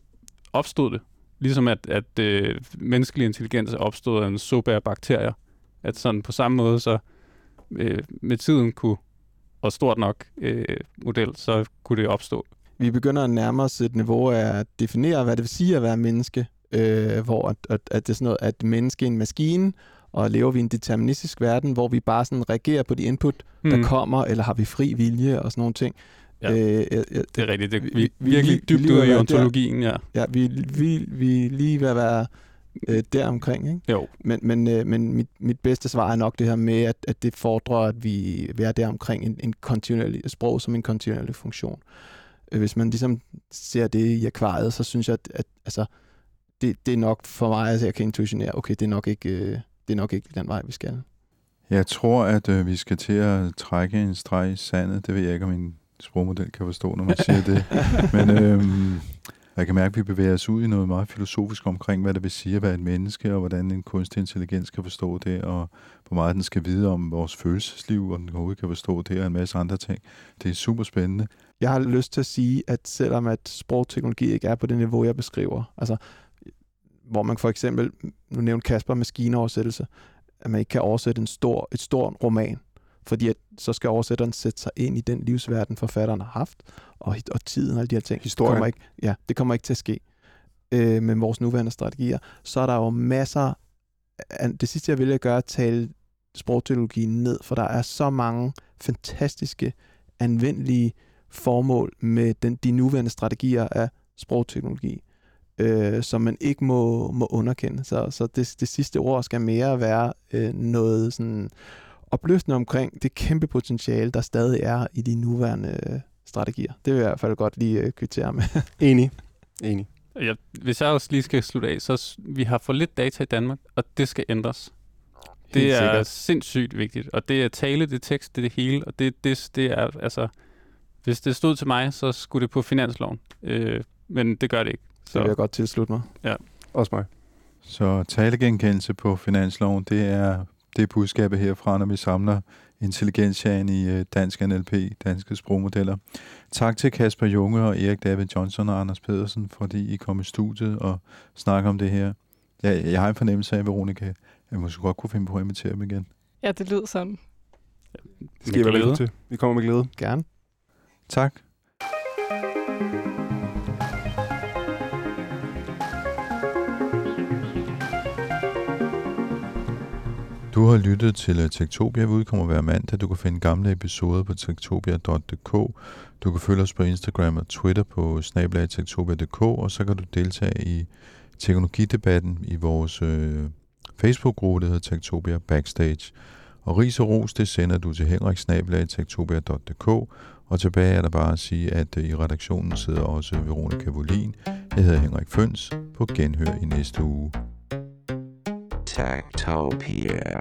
opstod det. Ligesom at, at øh, menneskelig intelligens er opstået af en suppe af bakterier. At sådan på samme måde, så øh, med tiden kunne, og stort nok øh, model, så kunne det opstå. Vi begynder at nærme os et niveau af at definere, hvad det vil sige at være menneske, øh, hvor at, at, at det er sådan noget, at menneske er en maskine, og lever vi i en deterministisk verden, hvor vi bare sådan reagerer på de input, der mm. kommer, eller har vi fri vilje og sådan nogle ting. Ja, øh, ja, det er rigtigt. Det, vi, vi virkelig vi, dybt ude i ontologien, ja. Ja, vi, vi, vi lige ved at være øh, der omkring, ikke? Jo. Men, men, øh, men mit, mit bedste svar er nok det her med, at, at det fordrer, at vi er der omkring en, en kontinuerlig sprog som en kontinuerlig funktion. Øh, hvis man ligesom ser det i akvariet, så synes jeg, at, at altså, det, det er nok for mig, at altså, jeg kan intuitionere, okay, det er nok ikke, øh, det er nok ikke den vej, vi skal. Jeg tror, at øh, vi skal til at trække en streg i sandet. Det ved jeg ikke, om min sprogmodel kan forstå, når man siger det. Men øhm, jeg kan mærke, at vi bevæger os ud i noget meget filosofisk omkring, hvad det vil sige at være et menneske, og hvordan en kunstig intelligens kan forstå det, og hvor meget den skal vide om vores følelsesliv, og den overhovedet kan forstå det, og en masse andre ting. Det er super spændende. Jeg har lyst til at sige, at selvom at sprogteknologi ikke er på det niveau, jeg beskriver, altså hvor man for eksempel, nu nævnte Kasper, maskinoversættelse, at man ikke kan oversætte en stor, et stort roman, fordi at, så skal oversætteren sætte sig ind i den livsverden, forfatteren har haft, og, og tiden og alle de her ting. Historien. Det kommer ikke, ja, det kommer ikke til at ske øh, med vores nuværende strategier. Så er der jo masser... Det sidste, jeg vil gøre, er at tale sprogteknologien ned, for der er så mange fantastiske, anvendelige formål med den, de nuværende strategier af sprogteknologi, øh, som man ikke må, må underkende. Så, så det, det sidste ord skal mere være øh, noget sådan opløftende omkring det kæmpe potentiale, der stadig er i de nuværende øh, strategier. Det vil jeg i hvert fald godt lige øh, kvittere med. Enig. Enig. Jeg, hvis jeg også lige skal slutte af, så vi har for lidt data i Danmark, og det skal ændres. Det Helt er sikkert. sindssygt vigtigt, og det er tale, det er tekst, det er det hele, og det, det, det er, altså, hvis det stod til mig, så skulle det på finansloven, øh, men det gør det ikke. Det vil jeg godt tilslutte mig. Også mig. Så talegenkendelse på finansloven, det er det budskabet herfra, når vi samler intelligensjagen i øh, dansk NLP, danske sprogmodeller. Tak til Kasper Junge og Erik David Johnson og Anders Pedersen, fordi I kom i studiet og snakker om det her. Jeg, jeg har en fornemmelse af, Veronica, at jeg måske godt kunne finde på at invitere dem igen. Ja, det lyder sådan. Det skal I være til. Vi kommer med glæde. Gerne. Tak. Du har lyttet til øh, Tektopia. Vi udkommer hver mandag. Du kan finde gamle episoder på tektopia.dk. Du kan følge os på Instagram og Twitter på snabelagtektopia.dk, og så kan du deltage i teknologidebatten i vores øh, Facebook-gruppe, der hedder Tektopia Backstage. Og ris og ros, det sender du til henriksnabelagtektopia.dk, og tilbage er der bare at sige, at øh, i redaktionen sidder også Veronica Volin. Jeg hedder Henrik Føns. På genhør i næste uge. Techtopia.